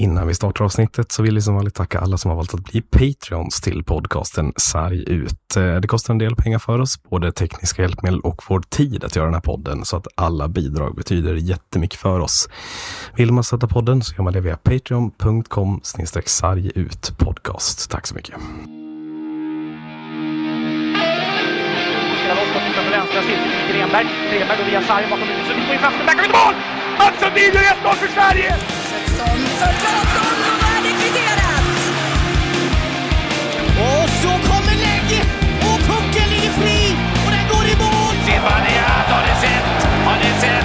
Innan vi startar avsnittet så vill vi som vanligt tacka alla som har valt att bli Patreons till podcasten Sarg ut. Eh, det kostar en del pengar för oss, både tekniska hjälpmedel och vår tid att göra den här podden, så att alla bidrag betyder jättemycket för oss. Vill man stötta podden så gör man det via patreon.com sargut podcast. Tack så mycket. Grenberg. Grenberg går via sarg bakom huvudet. Så vi får in fast den. Där kan vi mål! Mats Sundin gör 1-0 för Sverige! Svensson för Claesson och då är det kvitterat! Och så kommer lägg och pucken ligger fri och den går i mål! Zibanejad har ni sett! Har ni sett?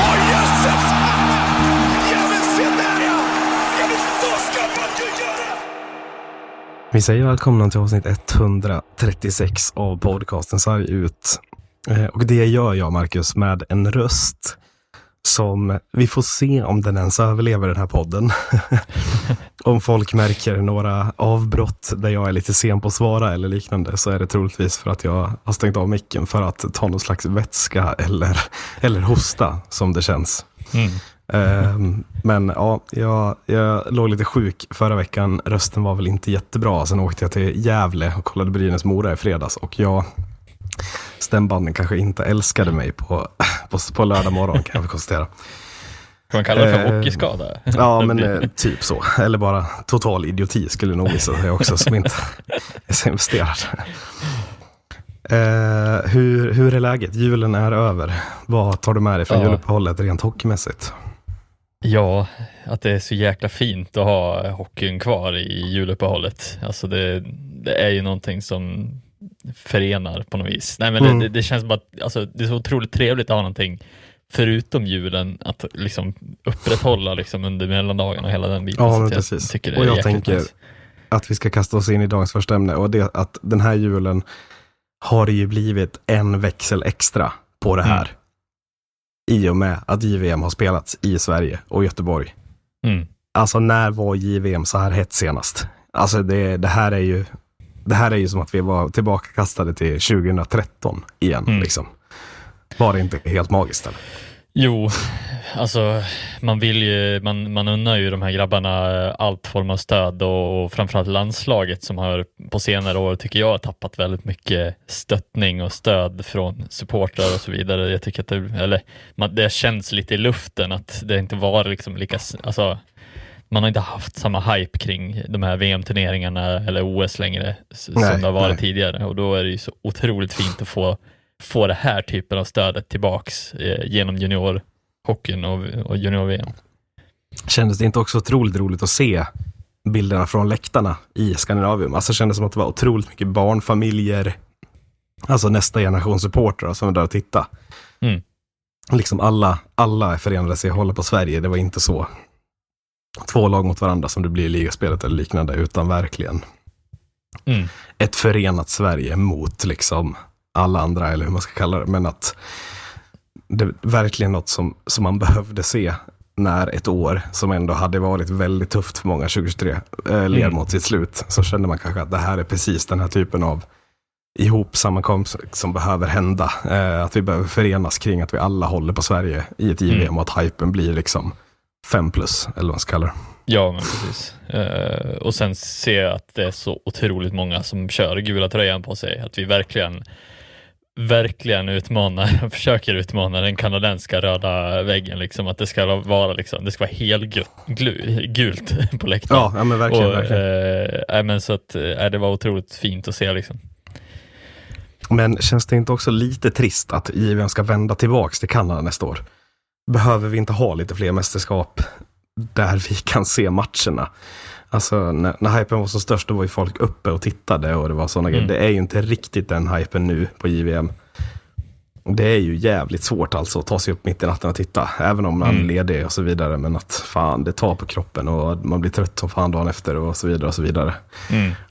Åh jösses! Ja men se där ja! Ja men så ska man ju göra! Vi säger välkomna till avsnitt 136 av podcasten Sarg ut. Eh, Och det gör jag, Marcus, med en röst som vi får se om den ens överlever den här podden. om folk märker några avbrott där jag är lite sen på att svara eller liknande så är det troligtvis för att jag har stängt av micken för att ta någon slags vätska eller, eller hosta som det känns. Ehm, men ja, jag, jag låg lite sjuk förra veckan. Rösten var väl inte jättebra. Sen åkte jag till Gävle och kollade Brynäs-Mora i fredags. Och jag, stämbanden kanske inte älskade mig på, på, på lördag morgon kan jag konstatera. Kan man kalla det för Eh, hockeyskada? Ja, men eh, typ så. Eller bara total idioti skulle nog visa sig också som inte är så investerad. Eh, hur, hur är läget? Julen är över. Vad tar du med dig från Ja. juluppehållet rent hockeymässigt? Ja, att det är så jäkla fint att ha hockeyn kvar i juluppehållet. Alltså det, det är ju någonting som förenar på något vis. Nej men Mm. det, det, känns bara att alltså, det är så otroligt trevligt att ha någonting förutom julen att liksom upprätthålla liksom under mellandagarna och hela den biten. Ja, men jag precis. tycker det Och jag tänker- nice. att vi ska kasta oss in i dagens första ämne och det att den här julen har det ju blivit en växel extra på det här. I och med att JVM har spelats i Sverige och Göteborg. Mm. Alltså när var JVM så här hett senast? Alltså det, det här är ju det här är ju som att vi var tillbakakastade till 2013 igen. Mm. Liksom. Var det inte helt magiskt? Eller? Jo, alltså man vill ju, man, man unnar ju de här grabbarna allt form av stöd och, och framförallt landslaget som har på senare år tycker jag har tappat väldigt mycket stöttning och stöd från supportrar och så vidare. Jag tycker att det, eller, man, det känns lite i luften att det inte var liksom lika, alltså man har inte haft samma hype kring de här VM-turneringarna eller OS längre s- Nej, som det har varit nej. tidigare och då är det ju så otroligt fint att få få det här typen av stödet tillbaks eh, genom juniorhockeyn och, och junior-VM. Kändes det inte också otroligt roligt att se bilderna från läktarna i Skandinavium? Alltså det kändes som att det var otroligt mycket barnfamiljer, alltså nästa generation supportrar som var där och tittade. Mm. Liksom alla, alla förenade sig och håller på Sverige. Det var inte så två lag mot varandra som det blir i ligaspelet eller liknande, utan verkligen Mm. ett förenat Sverige mot liksom alla andra, eller hur man ska kalla det. Men att det är verkligen något som, som man behövde se när ett år som ändå hade varit väldigt tufft för många 2023 eh, led Mm. mot sitt slut. Så kände man kanske att det här är precis den här typen av ihopsammankomst som behöver hända. Eh, att vi behöver förenas kring att vi alla håller på Sverige i ett JVM Mm. och att hypen blir liksom fem plus, eller vad man ska kalla det. Ja, men precis. Eh, och sen ser jag att det är så otroligt många som kör gula tröjan på sig, att vi verkligen verkligen utmanar, försöker utmana den kanadensiska röda väggen, liksom att det ska vara liksom, det ska vara helgult på läktaren. Ja, ja men verkligen. och, verkligen. nej, men så att, eh, det var otroligt fint att se liksom. Men känns det inte också lite trist att JVM ska vända tillbaks till Kanada nästa år? Behöver vi inte ha lite fler mästerskap där vi kan se matcherna? Alltså när, när hypen var som störst då var ju folk uppe och tittade och det var sådana Mm. grejer. Det är ju inte riktigt den hypen nu på JVM. Det är ju jävligt svårt alltså att ta sig upp mitt i natten och titta. Även om man Mm. är ledig och så vidare. Men att fan, det tar på kroppen och man blir trött som fan dagen efter och så vidare och så vidare.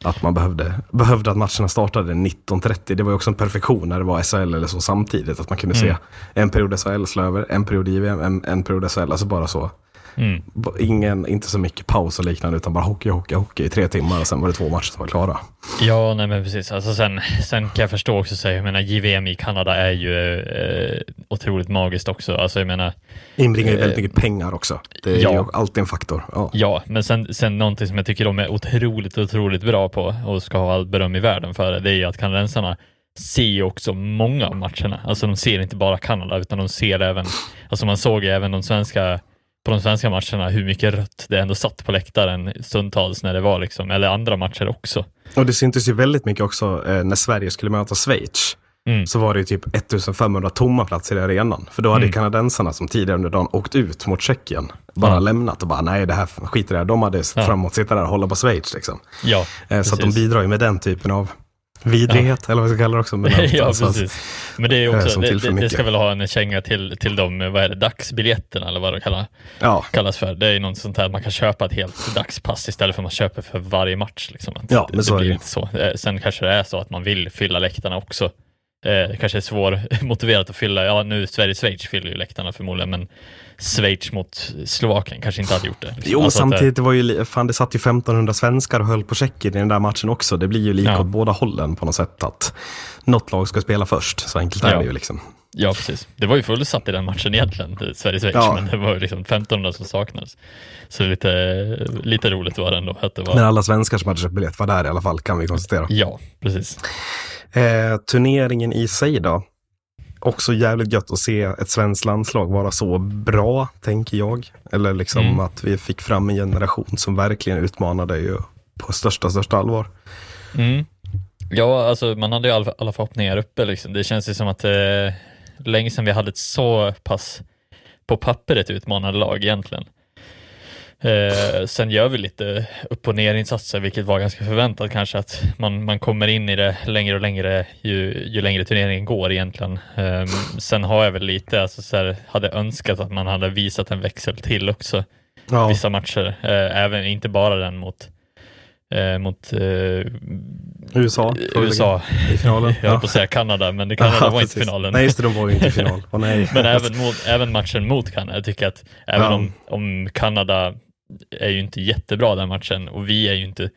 Att man behövde, behövde att matcherna startade 19.30. Det var ju också en perfektion när det var SHL eller så samtidigt. Att man kunde Mm. se en period SHL slå över, en period JVM, en, en period SHL. Alltså bara så. Mm. Ingen, inte så mycket paus och liknande, utan bara hockey, hockey, hockey i tre timmar och sen var det två matcher som var klara. Ja, nej men precis. Alltså sen, sen kan jag förstå också, så jag menar JVM i Kanada är ju eh, otroligt magiskt också. Alltså jag menar, Inbringar ju Eh, väldigt mycket pengar också. Det är ja. ju alltid en faktor. Ja. ja, men sen, sen någonting som jag tycker de är otroligt, otroligt bra på och ska ha all beröm i världen för det, det är ju att kanadensarna ser ju också många av matcherna. Alltså de ser inte bara Kanada, utan de ser även, alltså man såg ju även de svenska på de svenska matcherna hur mycket rött det ändå satt på läktaren stundtals när det var liksom, eller andra matcher också. Och det syntes ju väldigt mycket också eh, när Sverige skulle möta Schweiz. Mm. Så var det ju typ 1500 tomma platser i arenan. För då hade Mm. kanadensarna som tidigare under dagen åkt ut mot Tjeckien. Bara Ja. lämnat och bara nej det här skiter det. De hade Ja. framåt sitta där och hålla på Schweiz liksom. Ja, Eh, så att de bidrar ju med den typen av vidrighet, eller vad vi ska kalla det också. Men ja, precis. Men det är också, det, det, ska väl ha en känga till, till de, vad är det, dagsbiljetterna eller vad det kallas, Ja, kallas för. Det är ju något sånt här, man kan köpa ett helt dagspass istället för att man köper för varje match. Liksom. Att Ja, det, men så det blir det. inte så. Eh, Sen kanske det är så att man vill fylla läktarna också. Eh, kanske är svårmotiverat att fylla, ja nu Sverige-Schweiz fyller ju läktarna förmodligen, men Schweiz mot Slovakien kanske inte hade gjort det. liksom. Jo, Alltså det- samtidigt, det var ju, fan det satt ju 1500 svenskar och höll på Tjeckien i den där matchen också. Det blir ju lika Ja. åt båda hållen på något sätt att något lag ska spela först. Så enkelt är Ja. det ju liksom. Ja, precis. Det var ju fullsatt i den matchen egentligen, Sverige-Schweiz, Ja. men det var ju liksom 1500 som saknades. Så lite, lite roligt var det ändå att det var... Men alla svenskar som hade köpt biljett var där i alla fall, kan vi konstatera. Ja, precis. Eh, turneringen i sig då? Också jävligt gött att se ett svenskt landslag vara så bra, tänker jag. Eller liksom Mm. att vi fick fram en generation som verkligen utmanade ju på största, största allvar. Mm. Ja, alltså man hade ju alla, alla förhoppningar uppe liksom. Det känns ju som att eh, länge sedan vi hade ett så pass på pappret utmanande lag egentligen. Eh, sen gör vi lite upp och ner insatser, vilket var ganska förväntat kanske att man, man kommer in i det längre och längre ju, ju längre turneringen går egentligen. Eh, sen har jag väl lite, alltså så här, hade önskat att man hade visat en växel till också Ja, vissa matcher, eh, även inte bara den mot eh, mot eh, USA. USA. I finalen. Jag höll på att säga Kanada, men det Kanada Ja, var inte precis. finalen. Nej, just det, de var ju inte i final. Nej. men även, mot, även matchen mot Kanada, jag tycker att även Ja. om, om Kanada är ju inte jättebra den matchen och vi är ju inte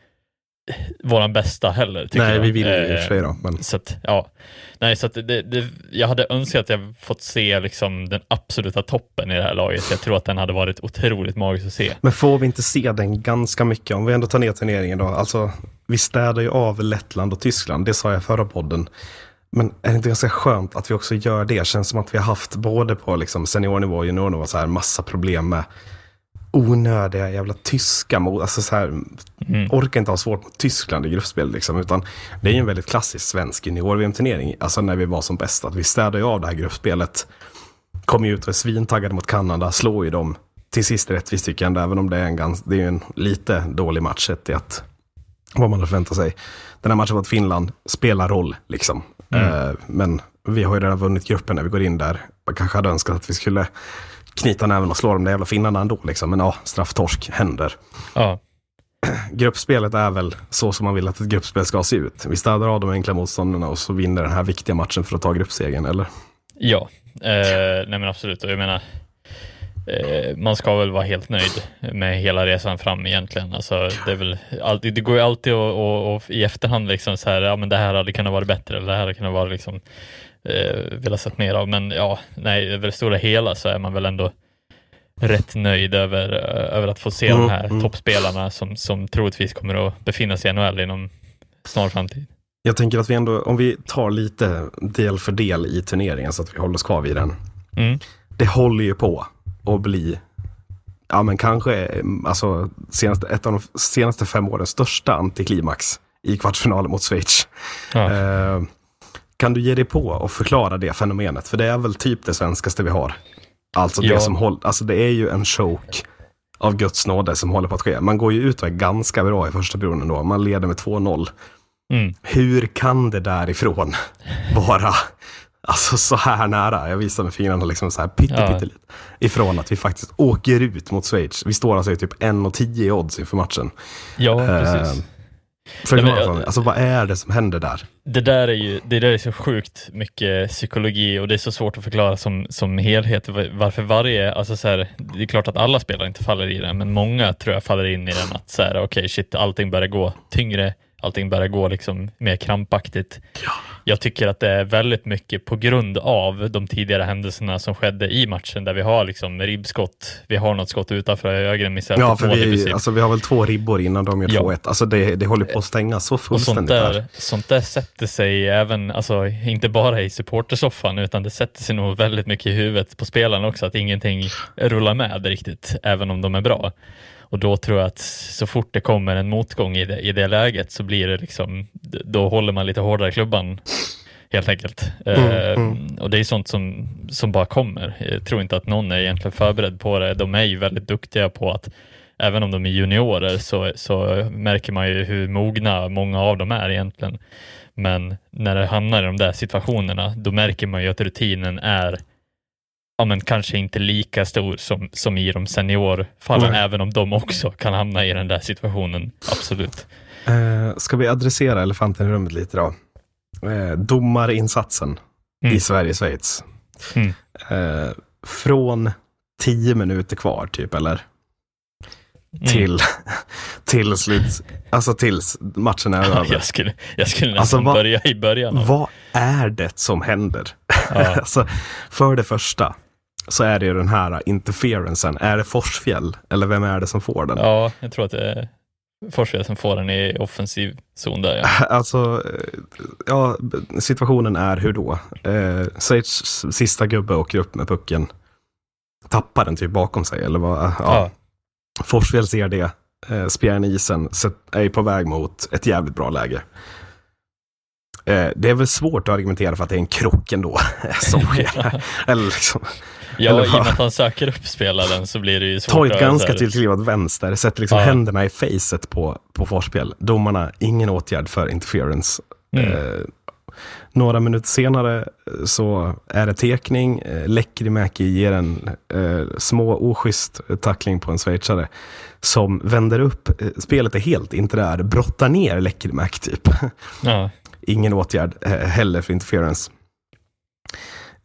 våran bästa heller. Nej, jag. vi vill ju i och Eh, för sig då. Men... Så att, ja. Nej, så det, det, jag hade önskat att jag fått se liksom den absoluta toppen i det här laget. Jag tror att den hade varit otroligt magiskt att se. Men får vi inte se den ganska mycket? Om vi ändå tar ner turneringen då. Alltså, vi städar ju av Lettland och Tyskland. Det sa jag förra podden. Men är det inte ganska skönt att vi också gör det? Känns som att vi har haft både på liksom seniornivå och juniornivå så här massa problem med onödiga jävla tyska mot, alltså så här, Mm. orkar inte ha svårt mot Tyskland i gruppspel liksom, utan det är ju en väldigt klassisk svensk junior-VM-turnering, alltså när vi var som bäst, att vi städar ju av det här gruppspelet, kommer ju ut och är svintaggade mot Kanada, slår ju dem till sist rättvist tycker jag ändå, även om det är en, gans, det är en lite dålig match sett i att vad man hade förväntat sig. Den här matchen mot Finland spelar roll liksom. Eh, men vi har ju redan vunnit gruppen när vi går in där. Man kanske hade önskat att vi skulle knyta näven och slå de där jävla finnarna ändå liksom. Men ja, strafftorsk händer. Ja, Gruppspelet är väl så som man vill att ett gruppspel ska se ut. Vi städar av de enkla motståndarna och så vinner den här viktiga matchen för att ta gruppsegern, eller? ja. Eh, nej men absolut. Jag menar, eh, man ska väl vara helt nöjd med hela resan fram egentligen. Alltså, det, är väl alltid, det går ju alltid att i efterhand liksom så här, ja men det här hade kunnat vara bättre, eller det här hade kunnat vara liksom, eh, velat sett mer av. Men ja, nej, över det stora hela så är man väl ändå rätt nöjd över, eh, över att få se Mm, de här mm. toppspelarna som, som troligtvis kommer att befinna sig i NHL inom snar framtid. Jag tänker att vi ändå, om vi tar lite del för del i turneringen så att vi håller oss kvar vid den. Mm. det håller ju på att bli, ja men kanske, alltså senaste, ett av de senaste fem årens största antiklimax i kvartsfinalen mot Schweiz. Ja. Eh, kan du ge dig på och förklara det fenomenet? För det är väl typ det svenskaste vi har. Alltså, Ja. det, som håll, alltså det är ju en choke av Guds nåde som håller på att ske. Man går ju ut och är ganska bra i första perioden då. Man leder med 2-0. Mm. Hur kan det därifrån vara alltså, så här nära? Jag visar med fingrarna liksom så här Ja. pyttelite ifrån att vi faktiskt åker ut mot Schweiz. Vi står alltså i typ 1,10 i odds inför matchen. Ja, Eh, precis. Förklara för mig, alltså vad är det som händer där? Det där är ju det där är så sjukt mycket psykologi och det är så svårt att förklara som, som helhet varför varje, alltså så här, det är klart att alla spelare inte faller i den, men många tror jag faller in i den att så här, okej okay, shit, allting börjar gå tyngre, allting börjar gå liksom mer krampaktigt. Ja. Jag tycker att det är väldigt mycket på grund av de tidigare händelserna som skedde i matchen där vi har liksom ribbskott, vi har något skott utanför höger missar Ja, för vi, alltså, vi har väl två ribbor innan de gör Ja. 2-1. Alltså det, det håller på att stänga så Och sånt fullständigt där. där, sånt där sätter sig även, alltså inte bara i supportersoffan, utan det sätter sig nog väldigt mycket i huvudet på spelarna också, att ingenting rullar med riktigt, även om de är bra. Och då tror jag att så fort det kommer en motgång i det, i det läget så blir det liksom, då håller man lite hårdare i klubban helt enkelt. eh, Och det är sånt som, som bara kommer. Jag tror inte att någon är egentligen förberedd på det. De är ju väldigt duktiga på att Även om de är juniorer så, så märker man ju hur mogna många av dem är egentligen. Men när det hamnar i de där situationerna, då märker man ju att rutinen är ja, men kanske inte lika stor som, som i de seniorfallen, Nej. även om de också kan hamna i den där situationen. Absolut. Eh, ska vi adressera elefanten i rummet lite då? Eh, domarinsatsen Mm. i Sverige-Schweiz. Mm. Eh, från tio minuter kvar typ, eller? Mm. Till, till slut, alltså tills matchen är över. jag, skulle, jag skulle Alltså, nästan vad- börja i början. Av. Vad är det som händer? Ja. alltså, för det första så är det ju den här interferencen. Är det Forsfjäll eller vem är det som får den? Ja, jag tror att det är Forsved som får den i offensiv zon där. Ja. Alltså, eh, ja, situationen är hur då? Eh, Schweiz sista gubbe åker upp med pucken. Tappar den typ bakom sig, eller vad? Ja. Ja. Forsfjäll ser det. Eh, spjärn i isen, är på väg mot ett jävligt bra läge. Eh, det är väl svårt att argumentera för att det är en krock ändå. som sker. Eller liksom, Ja, i och med att han söker upp spelaren så blir det ju svårt tar ett ganska tillklivat vänster, sätter liksom Ja. händerna i facet på, på Forsfjäll. Domarna, ingen åtgärd för interference. Mm. Eh, några minuter senare eh, så är det tekning. Eh, Lekkerimäki ger en eh, små oschysst tackling på en schweizare som vänder upp. Eh, spelet är helt inte där. Brottar ner Lekkerimäki typ. Ja. Ingen åtgärd eh, heller för interference.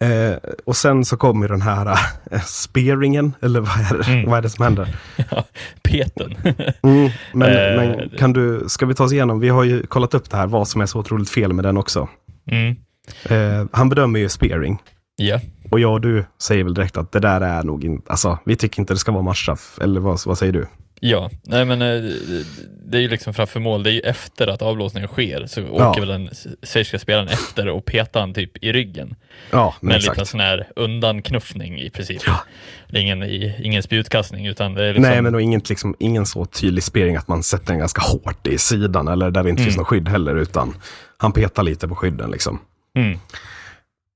Eh, och sen så kommer den här eh, spearingen, eller vad är, det, Mm. vad är det som händer? ja. Peten. Mm, men, Eh, men kan du, ska vi ta oss igenom, vi har ju kollat upp det här, vad som är så otroligt fel med den också. Mm. Eh, han bedömer ju spearing. Ja. Och jag och du säger väl direkt att det där är nog inte, alltså vi tycker inte det ska vara matchstraff. Eller vad, vad säger du? Ja, nej men eh, det är ju liksom framför mål, det är ju efter att avblåsningen sker så Ja. åker väl den schweiziska spelaren efter och petar han typ i ryggen. Ja, men Med en liten sån här undanknuffning i princip. Det är ingen, ingen spjutkastning utan det är liksom... Nej, men och inget, liksom, ingen så tydlig spearing att man sätter den ganska hårt i sidan eller där det inte finns Mm. något skydd heller, utan han petar lite på skydden liksom. Mm.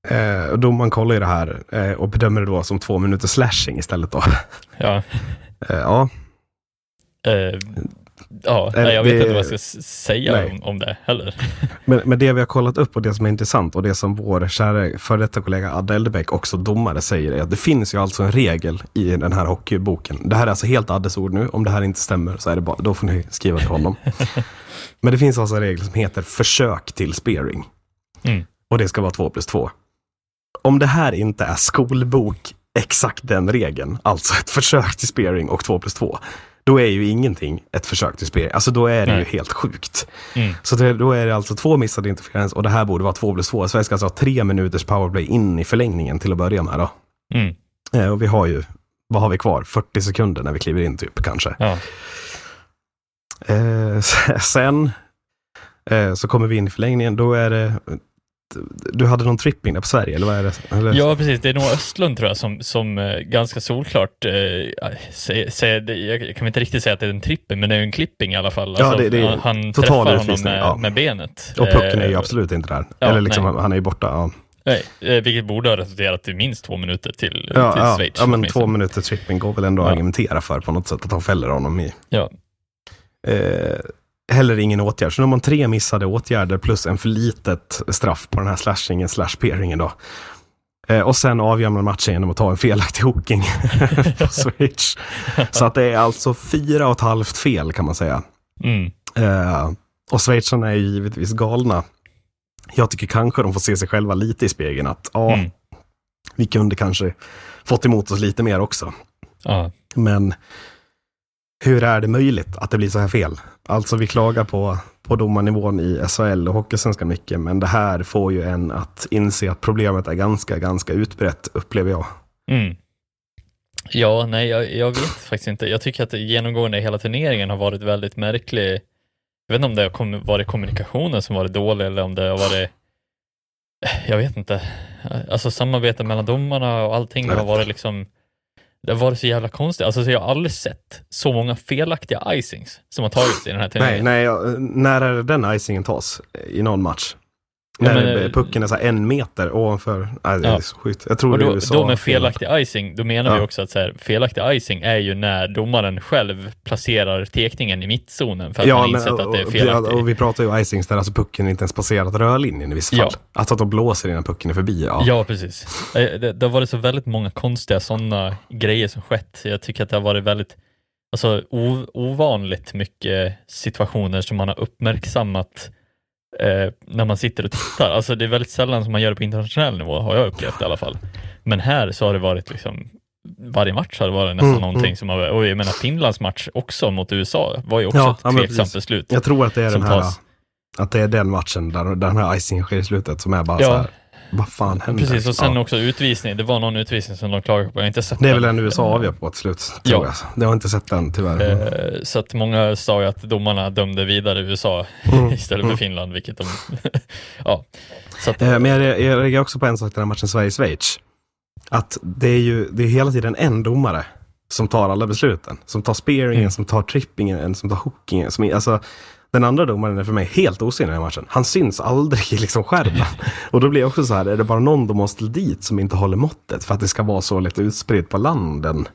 Eh, då man kollar ju det här eh, och bedömer det då som två minuters slashing istället då. Ja. Eh, ja, Eh, ja, nej, jag vet det- inte vad jag ska säga Nej. om, om det heller. men, men det vi har kollat upp och det som är intressant och det som vår kära före detta kollega Adde Eldebäck, också domare, säger är att det finns ju alltså en regel i den här hockeyboken. Det här är alltså helt Addes ord nu. Om det här inte stämmer så är det bara, då får ni skriva till honom. men det finns alltså en regel som heter försök till spearing. Mm. Och det ska vara två plus två. Om det här inte är skolbok, exakt den regeln, alltså ett försök till spearing och två plus två, då är ju ingenting ett försök till spearing. Alltså då är det Nej. ju helt sjukt. Mm. Så det, då är det alltså två missade interferens och det här borde vara två plus två. Sverige ska alltså ha tre minuters powerplay in i förlängningen till att börja med då. Mm. Eh, och vi har ju, vad har vi kvar? 40 sekunder när vi kliver in typ kanske. Ja. Eh, sen eh, så kommer vi in i förlängningen, då är det du hade någon tripping där på Sverige, eller vad är det? Eller? ja, precis. Det är nog Östlund tror jag som, som eh, ganska solklart eh, säger, jag kan inte riktigt säga att det är en trippel, men det är en klipping i alla fall. Alltså, Ja, det- det är han total träffar honom med, ja. med benet. Och pucken är ju Eh, absolut inte där. ja, eller liksom, nej. han är ju borta. Ja, Nej, eh, vilket borde ha resulterat i minst två minuter till, ja, till ja, Schweiz. ja men två minuter tripping går väl ändå att argumentera för på något sätt, att han fäller honom i. Ja. Eh, heller ingen åtgärd. Så nu har man tre missade åtgärder plus en för litet straff på den här slashingen slash peeringen då. Eh, och sen avgör man matchen genom att ta en felaktig hooking på switch. Så att det är alltså fyra och ett halvt fel kan man säga. Mm. Eh, Och schweizarna är ju givetvis galna. Jag tycker kanske de får se sig själva lite i spegeln att ja, Mm. vi kunde kanske fått emot oss lite mer också. Ja. Men hur är det möjligt att det blir så här fel? Alltså vi klagar på, på domarnivån i SHL och Hockeysvenskan mycket, men det här får ju en att inse att problemet är ganska, ganska utbrett, upplever jag. Mm. Ja, nej, jag, jag vet faktiskt inte. Jag tycker att genomgående hela turneringen har varit väldigt märklig. Jag vet inte om det har varit kommunikationen som varit dålig eller om det har varit jag vet inte. Alltså samarbetet mellan domarna och allting har varit liksom det har varit så jävla konstigt. Alltså så jag har aldrig sett så många felaktiga icings som har tagits i den här turneringen. nej, jag- när är det den icingen tas i någon match? Ja, när men- pucken är så en meter ovanför. Nej, det är Ja. så sjukt. Jag tror Och det är då, USA. då med felaktig icing, då menar vi Ja. också att så här, felaktig icing är ju när domaren själv placerar tekningen i mittzonen för att man Ja, men, insett att det är och, felaktigt. och, och vi pratar ju icings där alltså pucken inte ens passerat rörlinjen i vissa fall. Ja. Alltså att de blåser innan pucken är förbi. Ja. Ja, precis. Eh, Det, det har varit så väldigt många konstiga sådana grejer som skett. Jag tycker att det har varit väldigt alltså, ovanligt mycket situationer som man har uppmärksammat eh, när man sitter och tittar. Alltså det är väldigt sällan som man gör det på internationell nivå, har jag upplevt i alla fall. Men här så har det varit liksom varje match har det varit nästan Mm, någonting mm. som har, och jag menar Finlands match också mot USA var ju också Ja, ett tveksamt beslut. Jag tror att det är den här, tas. att det är den matchen där, där den här icingen sker i slutet som är bara Ja. så här, vad fan händer? Precis, och sen ja. också utvisning. Det var någon utvisning som de klagade på. Jag har inte sett Det är väl den. den USA avgör på till slut, tror Ja. jag. Jag har inte sett den tyvärr. Eh, Så att många sa ju att domarna dömde vidare USA Mm. istället för Finland, vilket de... ja. Så att, Eh, Men jag, re- jag reagerar också på en sak i den här matchen Sverige-Schweiz. Att det är ju det är hela tiden en domare som tar alla besluten. Som tar spearingen, Mm. som tar trippingen, som tar hookingen. Som, alltså, den andra domaren är för mig helt osynlig i den här matchen. Han syns aldrig i liksom skärmen. Och då blir jag också så här, är det bara någon de måste dit som inte håller måttet för att det ska vara så lite utspritt på landen?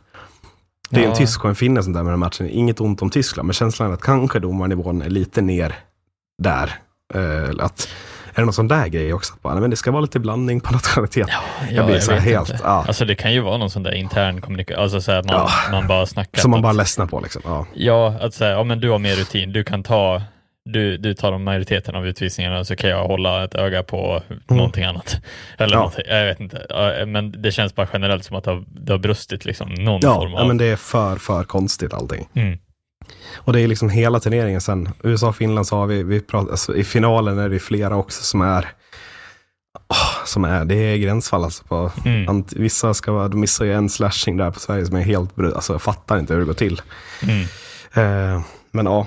Det är en Ja. tysk och en finne som där med den här matchen. Inget ont om Tyskland, men känslan är att kanske domarnivån är lite ner där. Eh, att, är det någon sån där grej också? Att bara, men det ska vara lite blandning på nationalitet. jag blir så här vet helt, inte. ja. Alltså det kan ju vara någon sån där intern kommunikation, alltså så att man, Ja. man bara snackar. Som man bara ledsnar på liksom. Ja. Ja, att säga, ja men du har mer rutin, du kan ta du, du tar de majoriteten av utvisningarna så kan jag hålla ett öga på någonting annat. Eller Mm. Ja. någonting, jag vet inte. Ja, Men det känns bara generellt som att det har, det har brustit liksom någon Ja, form av... ja, men det är för, för konstigt allting. mm. Och det är liksom hela turneringen sen. USA och Finland så har vi, vi pratat, alltså, i finalen är det flera också som är, åh, som är, det är gränsfall alltså på, Mm. vissa ska vara, de missar ju en slashing där på Sverige som är helt, bru- alltså jag fattar inte hur det går till. Mm. Eh, men ja,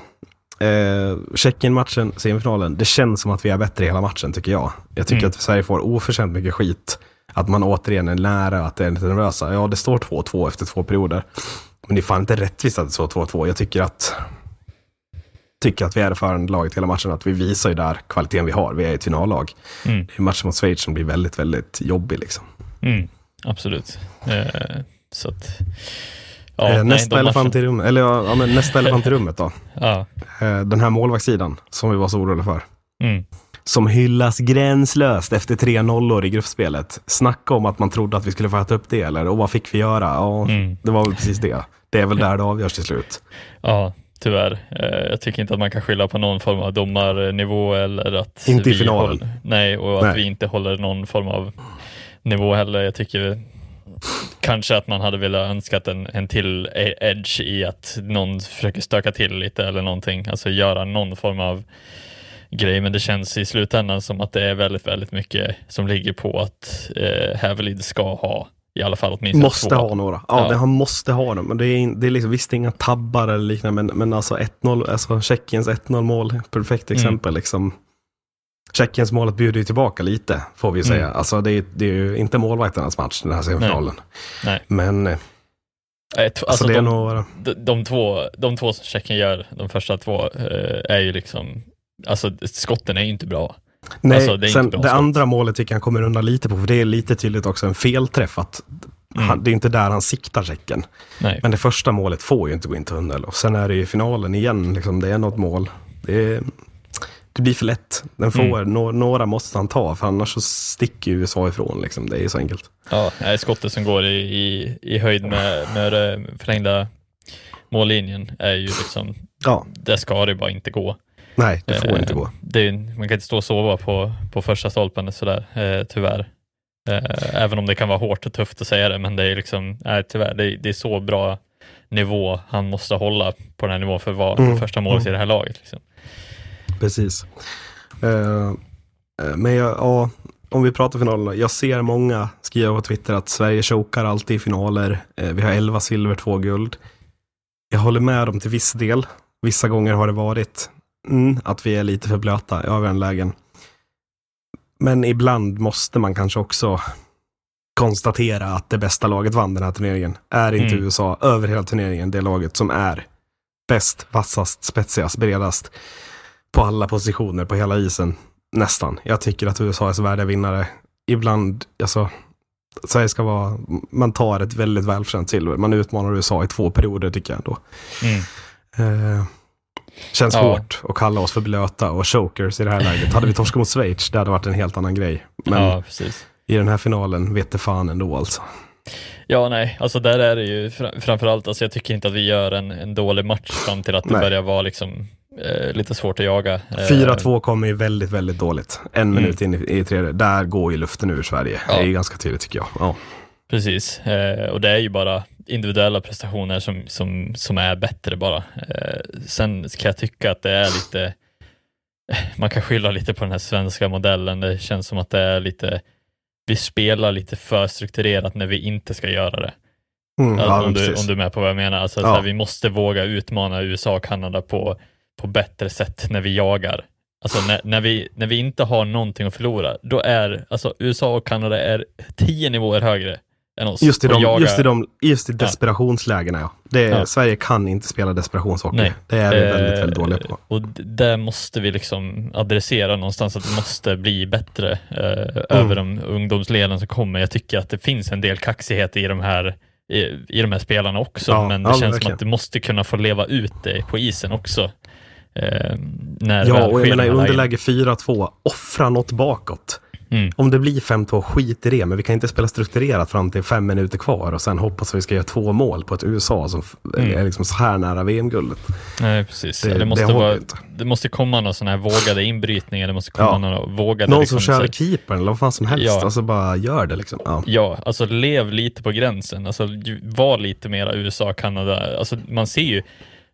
eh, Tjeckien-matchen, semifinalen, det känns som att vi är bättre hela matchen tycker jag. Jag tycker Mm. att Sverige får oförtjänt mycket skit. Att man återigen är nära, att det är lite nervösa. Ja, det står 2-2 efter två perioder. Men det är fan inte rättvist att det står 2-2. Jag tycker att tycker att vi är det förande laget hela matchen. Att vi visar ju där kvaliteten vi har. Vi är ett finallag. Mm. Det är en match mot Schweiz som blir väldigt, väldigt jobbig liksom. Mm. Absolut. Eh, så att... Ja, eh, nej, nästa elefant i rummet, eller ja, ja, men nästa elefant i rummet då. Ja. Eh, den här målvaktssidan som vi var så oroliga för. Mm. som hyllas gränslöst efter tre nollor i gruppspelet. Snacka om att man trodde att vi skulle få äta upp det, eller och vad fick vi göra? Ja, Mm. det var väl precis det. Det är väl där det avgörs till slut. Ja, tyvärr. Eh, Jag tycker inte att man kan skylla på någon form av domarnivå eller att Inte i finalen. Håller, nej, och att Nej. vi inte håller någon form av nivå heller. Jag tycker kanske att man hade velat önskat en, en till e- edge i att någon försöker stöka till lite eller någonting, alltså göra någon form av grej, men det känns i slutändan som att det är väldigt, väldigt mycket som ligger på att eh, Hävelid ska ha i alla fall åtminstone Måste två. ha några. Ja, Ja. Det, han måste ha dem. Men det är, det är liksom, visst inga tabbar eller liknande, men, men alltså 1-0, alltså Tjeckiens 1-0 mål, perfekt Mm. exempel. Liksom. Tjeckiens målet bjuder ju tillbaka lite, får vi ju säga. Mm. Alltså det är, det är ju inte målvakternas match, den här semifinalen. Nej. Men eh, Nej, t- alltså, alltså de, några... de, de, två, de två som Tjeckien gör, de första två, eh, är ju liksom, alltså skotten är ju inte bra. Nej, Alltså, det sen det andra målet tycker jag han kommer undan lite på, för det är lite tydligt också en felträff. Att Mm. han, det är inte där han siktar Tjeckien. Nej. Men det första målet får ju inte gå in tunnel. Och sen är det ju finalen igen, liksom, det är något mål. Det, är, det blir för lätt. Den får, Mm. nå- några måste han ta, för annars så sticker USA ifrån. Liksom. Det är ju så enkelt. Ja, nej, skottet som går i, i, i höjd med, med förlängda mållinjen är ju liksom, Ja, det ska det bara inte gå. Nej, det får Eh, inte gå. Det man kan inte stå och sova på, på första stolpen sådär, eh, tyvärr. Eh, även om det kan vara hårt och tufft att säga det, men det är liksom, nej, tyvärr, det är, det är så bra nivå han måste hålla på den här nivån för att vara Mm, första målet i det här laget. Liksom. Precis. Eh, men jag, ja, om vi pratar finalerna. Jag ser många skriva på Twitter att Sverige chokar alltid i finaler. Eh, vi har 11 silver, 2 guld. Jag håller med dem till viss del. Vissa gånger har det varit mm, att vi är lite för blöta i lägen. Men ibland måste man kanske också konstatera att det bästa laget vann den här turneringen. Är inte Mm. USA över hela turneringen det laget som är bäst, vassast, spetsigast, bredast på alla positioner på hela isen. Nästan. Jag tycker att USA är så värdiga vinnare. Ibland, alltså, Sverige ska vara, man tar ett väldigt välförtjänt silver. Man utmanar USA i två perioder tycker jag ändå. Mm. Eh, känns Ja. hårt att kalla oss för blöta och chokers i det här läget. Hade vi torskat mot Schweiz, det hade varit en helt annan grej. Men Ja, precis. i den här finalen vet det fan ändå alltså. Ja, nej, alltså där är det ju fr- framförallt, alltså jag tycker inte att vi gör en, en dålig match fram till att det Nej. börjar vara liksom eh, lite svårt att jaga. Eh, 4-2 kommer ju väldigt, väldigt dåligt. En Mm. minut in i, i tredje. Där går ju luften ur Sverige. Ja. Det är ju ganska tydligt tycker jag. Ja. Precis, eh, och det är ju bara individuella prestationer som, som, som är bättre bara. Eh, sen kan jag tycka att det är lite, man kan skylla lite på den här svenska modellen. Det känns som att det är lite, vi spelar lite för strukturerat när vi inte ska göra det. Mm, Alltså, ja, om, du, om du är med på vad jag menar. Alltså, Ja. här, vi måste våga utmana USA och Kanada på, på bättre sätt när vi jagar. Alltså när, när, vi, när vi inte har någonting att förlora, då är alltså, USA och Kanada är tio nivåer högre än oss. Just i, de, jagar- just i, de, just i desperationslägena, ja. Det är, Ja. Sverige kan inte spela desperationshockey. Nej. Det är vi Eh, väldigt, väldigt dåliga på. Och det måste vi liksom adressera någonstans, att det måste bli bättre eh, Mm. över de ungdomsleden som kommer. Jag tycker att det finns en del kaxighet i de här i, i de här spelarna också, Ja, men det ja, känns som verkligen. att det måste kunna få leva ut det på isen också. Eh, när Ja, och jag menar i underläge 4-2, offra något bakåt. Mm. Om det blir 5-2, skit i det. Men vi kan inte spela strukturerat fram till fem minuter kvar och sen hoppas att vi ska göra två mål på ett USA som Mm. är liksom så här nära VM-guldet. Nej, precis. Det- Det, det måste håller vara, det måste komma några sådana här vågade inbrytningar, det måste komma Ja. några vågade... Någon liksom, som kör keepern eller vad fan som helst. Ja. Alltså bara gör det liksom. Ja. Ja, alltså lev lite på gränsen. Alltså var lite mera USA, Kanada. Alltså man ser ju,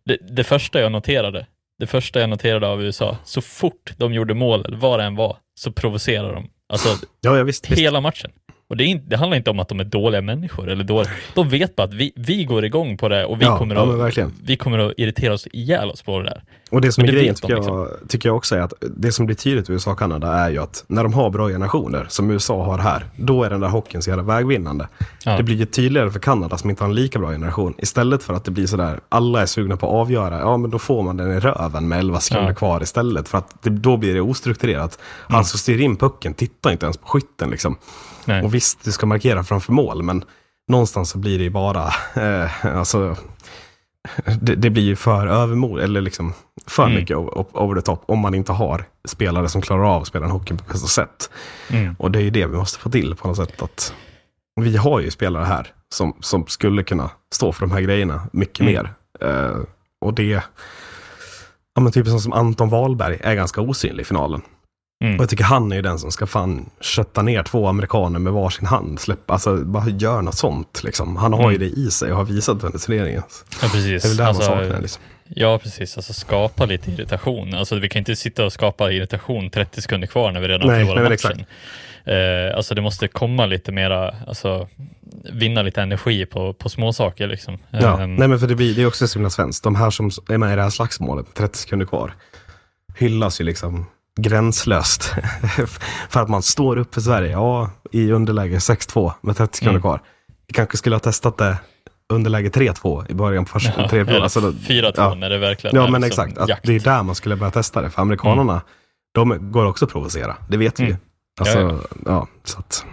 det, det första jag noterade, det första jag noterade av USA, så fort de gjorde mål, vad det än var, så provocerar de. Alltså Ja, ja visst. visst. hela matchen. Och det, inte, det handlar inte om att de är dåliga människor, eller dåliga. de vet bara att vi, vi går igång på det och vi, Ja, kommer att, vi kommer att irritera oss ihjäl oss på det där. Och det som Men är det grejen vet de, tycker, jag, tycker jag också är att det som blir tydligt i USA och Kanada är ju att när de har bra generationer, som USA har här, då är den där hockeyn så jävla vägvinnande. Ja. Det blir ju tydligare för Kanada som inte har en lika bra generation. Istället för att det blir sådär, alla är sugna på att avgöra, ja men då får man den i röven med 11 sekunder Ja. kvar istället. För att det, då blir det ostrukturerat. Han som styr in pucken tittar inte ens på skytten liksom. Nej. Och visst, du ska markera framför mål, men någonstans så blir det ju bara, eh, alltså, det, det blir ju för övermod, eller liksom för Mm. mycket over the top, om man inte har spelare som klarar av att spela en hockey på bästa sätt. Mm. Och det är ju det vi måste få till på något sätt. Att vi har ju spelare här som, som skulle kunna stå för de här grejerna mycket Mm. mer. Eh, och det, ja men typ som Anton Wahlberg är ganska osynlig i finalen. Mm. Och jag tycker han är ju den som ska fan kötta ner två amerikaner med varsin hand. Släppa, alltså bara gör något sånt liksom. Han har ju Mm. det i sig och har visat det under turneringen. Ja, precis. Det är väl där Alltså, man saknar liksom. Ja, precis. Alltså skapa lite irritation. Alltså vi kan inte sitta och skapa irritation 30 sekunder kvar när vi redan nej, men matchen. Eh, alltså det måste komma lite mera, alltså vinna lite energi på, på små saker liksom. Ja, Ehm, nej men för det, blir, det är också så himla svenskt. De här som är med i det här slagsmålet, med 30 sekunder kvar, hyllas ju liksom gränslöst. för att man står upp för Sverige, ja, i underläge 6-2 med 30 sekunder Mm. kvar. Vi kanske skulle ha testat det underläge 3-2 i början på första ja, tredje. Alltså, då- 4-2 ja. när det verkligen Ja, men liksom exakt. Det är där man skulle börja testa det. För amerikanerna, de går också att provocera. Det vet vi ju. Mm. Alltså, Ja, ja, så att...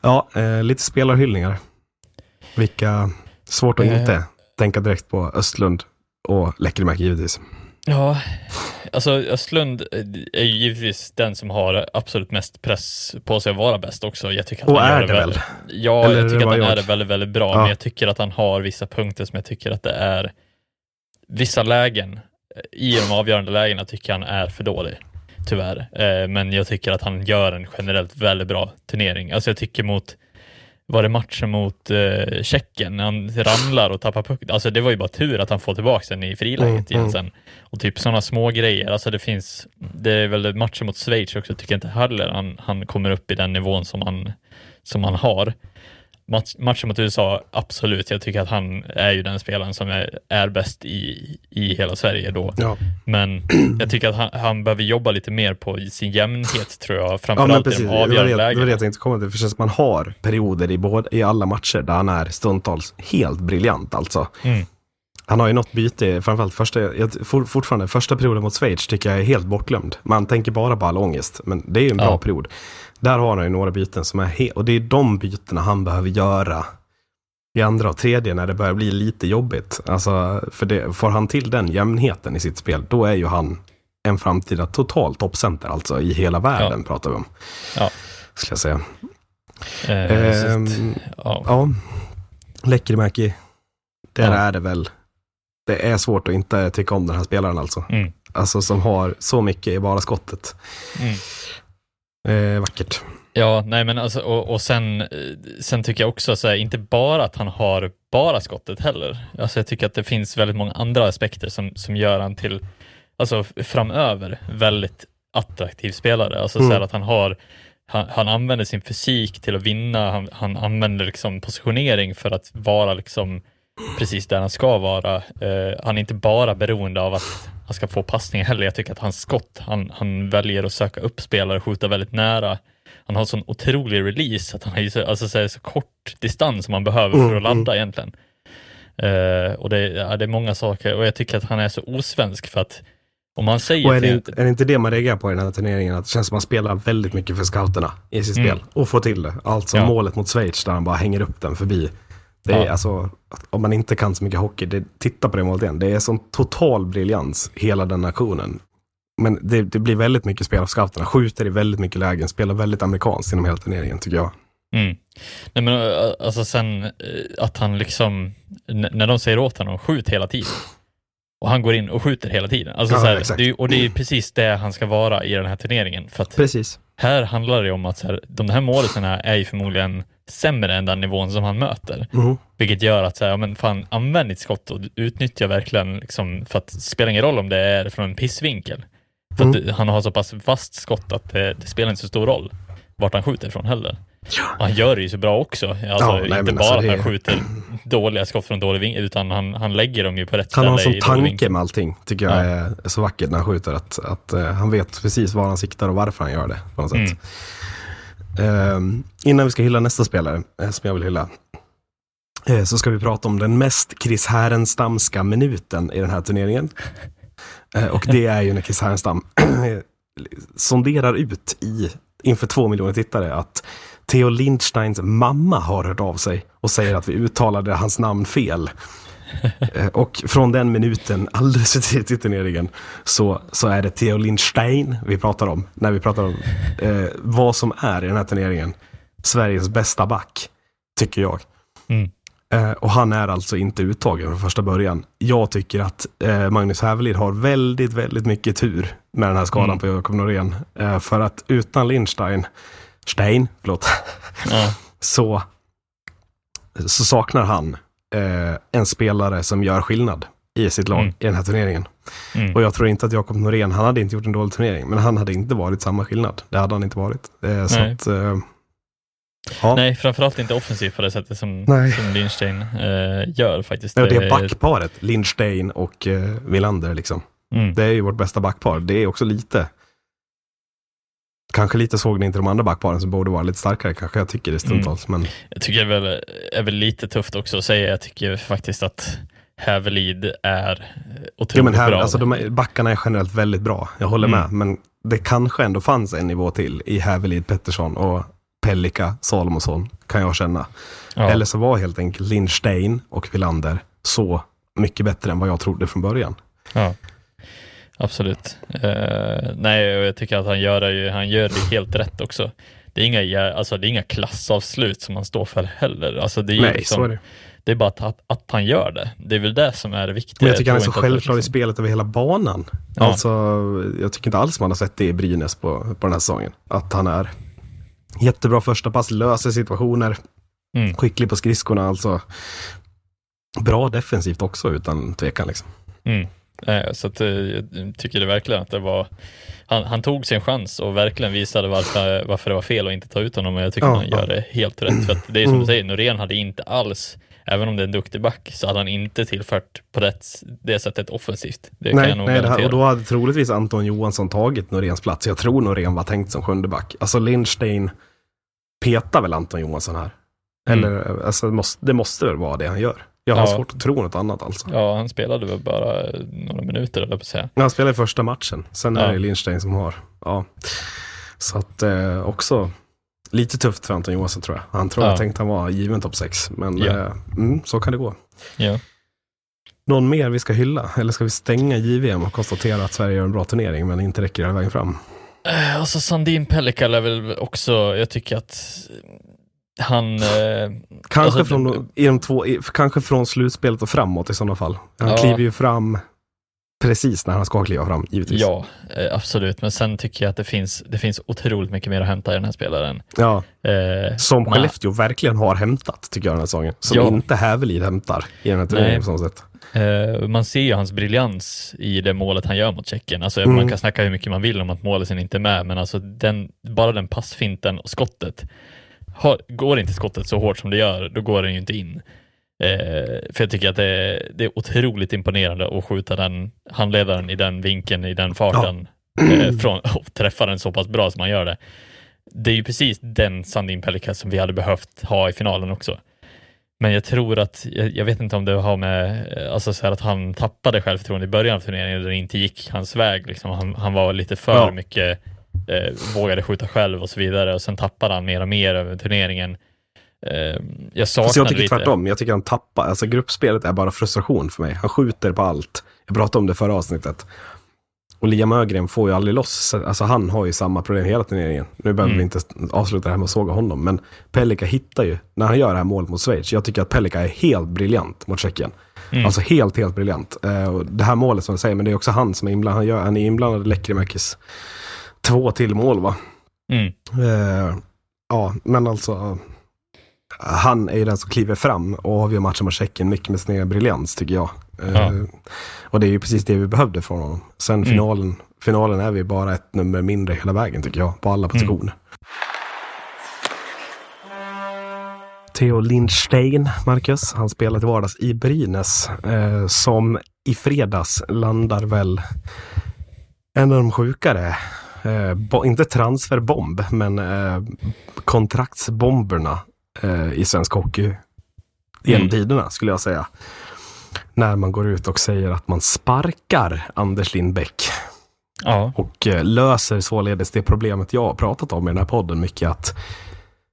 Ja, eh, lite spelarhyllningar. Vilka... Svårt att Eh. inte tänka direkt på Östlund och Läckermäki givetvis. Ja, alltså Östlund är ju givetvis den som har absolut mest press på sig att vara bäst också. Jag tycker att Och han är det väl- väl? Ja, Eller jag tycker att han jag? är det väldigt, väldigt bra, Ja. men jag tycker att han har vissa punkter som jag tycker att det är vissa lägen i de avgörande lägena tycker jag han är för dålig. Tyvärr. Eh, men jag tycker att han gör en generellt väldigt bra turnering. Alltså jag tycker mot var det matchen mot eh, Tjeckien när han ramlar och tappar pucken? Alltså det var ju bara tur att han får tillbaka den i friläget Mm, igen mm. sen. Och typ sådana små grejer. Alltså det finns, det är väl matchen mot Schweiz också, tycker jag inte heller han, han kommer upp i den nivån som han, som han har. Match, matchen mot USA, absolut. Jag tycker att han är ju den spelaren som är, är bäst i, i hela Sverige då. Ja. Men jag tycker att han, han behöver jobba lite mer på sin jämnhet tror jag, Ja, framförallt precis. i de avgörande det var det lägena. jag tänkte komma till. För man har perioder i, både, i alla matcher där han är stundtals helt briljant alltså. Mm. Han har ju något byte, framförallt första, jag, for, fortfarande första perioden mot Schweiz tycker jag är helt bortglömd. Man tänker bara på all ångest, men det är ju en bra Ja. period. Där har han ju några byten som är helt, och det är de bytena han behöver göra i andra och tredje när det börjar bli lite jobbigt. Alltså, för det, får han till den jämnheten i sitt spel, då är ju han en framtida total toppcenter, alltså i hela världen pratar vi om. Ja. Skulle jag säga. Eh, Ehm, ja. Ja, Lekkerimäki. Där Ja. är det väl. Det är svårt att inte tycka om den här spelaren alltså. Mm. Alltså som har så mycket i bara skottet. Mm. Eh, vackert. Ja, nej men alltså, och, och sen, eh, sen tycker jag också så här, inte bara att han har bara skottet heller. Alltså jag tycker att det finns väldigt många andra aspekter som, som gör han till, alltså framöver, väldigt attraktiv spelare. Alltså så här Mm. att han har, han, han använder sin fysik till att vinna, han, han använder liksom positionering för att vara liksom precis där han ska vara. Eh, han är inte bara beroende av att han ska få passningar heller. Jag tycker att hans skott, han, han väljer att söka upp spelare och skjuta väldigt nära. Han har sån otrolig release att han har så, alltså, så, så kort distans som man behöver för att Mm, ladda egentligen. Eh, och det, ja, det är många saker och jag tycker att han är så osvensk för att om man säger Och är det, inte, är det inte det man reagerar på i den här turneringen? Att det känns som att man spelar väldigt mycket för scouterna i sitt Mm. spel. Och får till det. Alltså Ja. målet mot Schweiz där han bara hänger upp den förbi. Det är Ja. alltså, om man inte kan så mycket hockey, det, titta på det målet igen. Det är sån total briljans, hela den aktionen. Men det, det blir väldigt mycket spel av scouterna. Skjuter i väldigt mycket lägen, spelar väldigt amerikanskt genom hela turneringen tycker jag. Mm. Nej men eh, alltså sen eh, att han liksom, när de säger åt honom, skjut hela tiden. Och han går in och skjuter hela tiden. Alltså Ja, så här, det är, och det är precis det han ska vara i den här turneringen. För att Precis. här handlar det om att så här, de här målisarna är ju förmodligen sämre än den nivån som han möter. Mhm. Vilket gör att så här, ja, men fan, använd ditt skott och utnyttja verkligen, liksom, för att det spelar ingen roll om det är från en pissvinkel. För att Mm. det- han har så pass fast skott att det, det spelar inte så stor roll vart han skjuter ifrån heller. Han gör det ju så bra också. Alltså, Ja, nej, inte men bara alltså att han skjuter dåliga skott från dålig vinkel, utan han, han lägger dem ju på rätt Han har en ställe sån tanke med allting, tycker jag Ja. är, så vackert när han skjuter. Att, att eh, han vet precis var han siktar och varför han gör det. På något sätt. Ehm, innan vi ska hylla nästa spelare, eh, som jag vill hylla, så ska vi prata om den mest Chris Härenstamska minuten i den här turneringen. Och det är ju när Chris Härenstam sonderar ut i, inför två miljoner tittare att Theo Lindsteins mamma har hört av sig och säger att vi uttalade hans namn fel. Eh, Och från den minuten, alldeles i turneringen, så, så är det Theo Lindstein vi pratar om. När vi pratar om eh, vad som är i den här turneringen Sveriges bästa back, tycker jag. Mm. Eh, och han är alltså inte uttagen från första början. Jag tycker att eh, Magnus Hävelid har väldigt, väldigt mycket tur med den här skadan Mm. på Jakob Norén. Eh, för att utan Lindstein, Stein, förlåt, Ja. så, så saknar han eh, en spelare som gör skillnad i sitt lag Mm. i den här turneringen. Mm. Och jag tror inte att Jakob Norén, han hade inte gjort en dålig turnering, men han hade inte varit samma skillnad. Det hade han inte varit. Eh, så Nej. att, eh, ja. Nej, framförallt inte offensivt på det sättet som, Nej. som Lindstein eh, gör faktiskt. Ja, det är backparet, Lindstein och eh, Wilander liksom. Mm. Det är ju vårt bästa backpar. Det är också lite, kanske lite såg ni inte de andra backparen som borde vara lite starkare, kanske jag tycker det stundtals. Men Jag tycker det är väl, är väl lite tufft också att säga. Jag tycker faktiskt att Hävelid är Ja, otroligt men här, bra. alltså, de backarna är generellt väldigt bra, jag håller Mm. med. Men det kanske ändå fanns en nivå till i Hävelid Pettersson och Pellika Salomonsson, kan jag känna. ja. Eller så var helt enkelt Lindstein och Wilander så mycket bättre än vad jag trodde från början. Ja, absolut. Eh, nej, och jag tycker att han gör det, han gör det helt rätt också. det är inga, alltså, det är inga klassavslut som han står för heller. Alltså, det är Nej, liksom, så är det. det är bara att, att, att han gör det. Det är väl det som är det viktiga. Men jag tycker han är så självklar i liksom- spelet över hela banan. Ja. Alltså, jag tycker inte alls man har sett det i Brynäs på, på den här säsongen. Att han är jättebra första pass, löser situationer, Mm. skicklig på skridskorna. Alltså, bra defensivt också utan tvekan. Liksom. Mm. Eh, Så att, eh, jag tycker det verkligen att det var, han, han tog sin chans och verkligen visade varför, varför det var fel att inte ta ut honom och jag tycker Ja, han gör det helt rätt. För det är som Mm. du säger, Norén hade inte alls, även om det är en duktig back, så hade han inte tillfört på det, det sättet offensivt. Det kan Nej, jag nog nej här, och då hade troligtvis Anton Johansson tagit Noréns plats. Jag tror Norén var tänkt som sjunde back. Alltså Lindstein petar väl Anton Johansson här? Mm. Eller, alltså, det, måste, det måste väl vara det han gör. Jag har Ja. svårt att tro något annat alltså. Ja, han spelade väl bara eh, några minuter, eller på att säga. Han spelar i första matchen. Sen är Ja. det Lindstein som har. Ja. Så att eh, också lite tufft för Anton Johansson tror jag. Han tror Ja. jag tänkte han var given topp 6. Men Ja. eh, mm, så kan det gå. Ja. Någon mer vi ska hylla? Eller ska vi stänga JVM och konstatera att Sverige gör en bra turnering men inte räcker hela vägen fram? Eh, Alltså Sandin Pellikal är väl också, jag tycker att han... Eh, Kanske, Alltså, från, i de två, i, kanske från slutspelet och framåt i sådana fall. Han Ja. kliver ju fram precis när han ska kliva fram, givetvis. ja, eh, absolut. Men sen tycker jag att det finns, det finns otroligt mycket mer att hämta i den här spelaren. Ja, Eh, som man- Skellefteå verkligen har hämtat, tycker jag, den här säsongen. Som Ja. inte Hävelid hämtar i den här turneringen på så sätt. Eh, man ser ju hans briljans i det målet han gör mot Tjeckien. Alltså, Mm. Man kan snacka hur mycket man vill om att målisen inte är med, men alltså den, bara den passfinten och skottet. Har, går inte skottet så hårt som det gör, då går den ju inte in. Eh, för jag tycker att det är, det är otroligt imponerande att skjuta den handledaren i den vinkeln, i den farten, eh, från, och träffa den så pass bra som man gör det. Det är ju precis den Sandin Pellikka som vi hade behövt ha i finalen också. Men jag tror att, jag, jag vet inte om det har med, eh, alltså så här att han tappade självförtroende i början av turneringen, där det inte gick hans väg. Liksom. Han, han var lite för Ja. mycket, eh, vågade skjuta själv och så vidare och sen tappade han mer och mer över turneringen. Eh, jag saknar Fast jag tycker lite. tvärtom. Jag tycker han tappar. Alltså gruppspelet är bara frustration för mig. Han skjuter på allt. Jag pratade om det förra avsnittet. Och Liam Ögren får ju aldrig loss. Alltså han har ju samma problem hela turneringen. Nu behöver Mm. vi inte avsluta det här med att såga honom. Men Pelika hittar ju, när han gör det här målet mot Schweiz. Jag tycker att Pelika är helt briljant mot Tjeckien. Mm. Alltså helt, helt briljant. Eh, och det här målet som jag säger, men det är också han som är inblandad. Han, gör, han är inblandad i Lekkerimäkis två till mål va? Mm. Eh, ja, men alltså. Han är ju den som kliver fram och avgör matchen mot Tjeckien mycket med sin briljans tycker jag. Eh, Ja. Och det är ju precis det vi behövde från honom. Sen Mm. finalen, finalen är vi bara ett nummer mindre hela vägen tycker jag, på alla positioner. Theo Lindstein, Marcus, han spelar till vardags i Brynäs. Eh, som i fredags landar väl en av de sjukare eh, inte transferbomb, men eh, kontraktsbomberna eh, i svensk hockey genom Mm. tiderna skulle jag säga. När man går ut och säger att man sparkar Anders Lindbäck Ja. och eh, löser således det problemet jag har pratat om i den här podden mycket att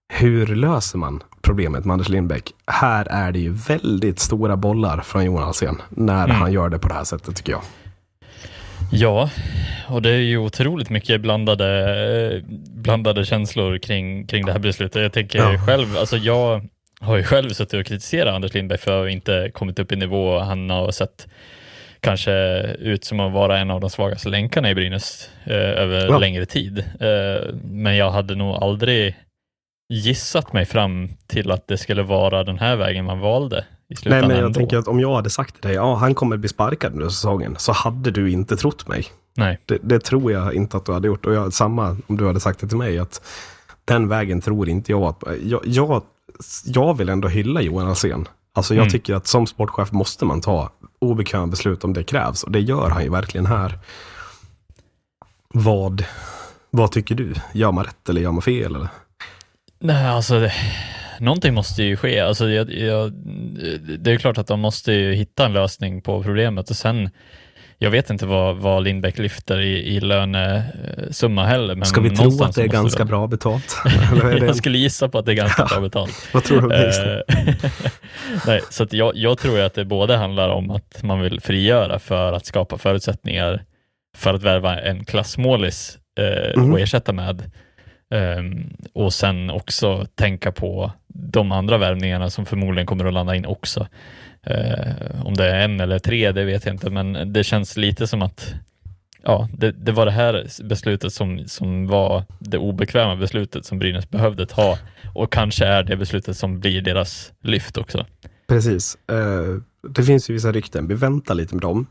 hur löser man problemet med Anders Lindbäck? Här är det ju väldigt stora bollar från Johan Alsén när Mm. han gör det på det här sättet tycker jag. Ja, och det är ju otroligt mycket blandade, blandade känslor kring, kring det här beslutet. Jag tänker Ja. själv, alltså jag har ju själv suttit och kritiserat Anders Lindberg för att inte kommit upp i nivå. Han har sett kanske ut som att vara en av de svagaste länkarna i Brynäs eh, över Ja. längre tid. Eh, men jag hade nog aldrig gissat mig fram till att det skulle vara den här vägen man valde i Nej, slutändan men jag ändå. tänker att om jag hade sagt till dig, ja, han kommer bli sparkad under säsongen, så hade du inte trott mig. Nej. Det, det tror jag inte att du hade gjort. Och jag, samma om du hade sagt det till mig, att den vägen tror inte jag att... Jag, jag, jag vill ändå hylla Johan Alsén. Alltså jag Mm. tycker att som sportchef måste man ta obekväma beslut om det krävs. Och det gör han ju verkligen här. Vad, vad tycker du? Gör man rätt eller gör man fel? Eller? Nej, alltså det, någonting måste ju ske. Alltså, jag, jag, det är klart att de måste ju hitta en lösning på problemet och sen jag vet inte vad, vad Lindbäck lyfter i, i lönesumma heller. Men Ska vi tro att det är ganska de- bra betalt? eller Jag skulle gissa på att det är ganska bra betalt. Vad tror du? Eh, Nej, så jag, jag tror att det både handlar om att man vill frigöra för att skapa förutsättningar för att värva en klassmålis eh, Mhm. och ersätta med. Um, och sen också tänka på de andra värvningarna som förmodligen kommer att landa in också. Uh, om det är en eller tre, det vet jag inte, men det känns lite som att ja, det, det var det här beslutet som, som var det obekväma beslutet som Brynäs behövde ta och kanske är det beslutet som blir deras lyft också. Precis. Uh, det finns ju vissa rykten. Vi väntar lite med dem.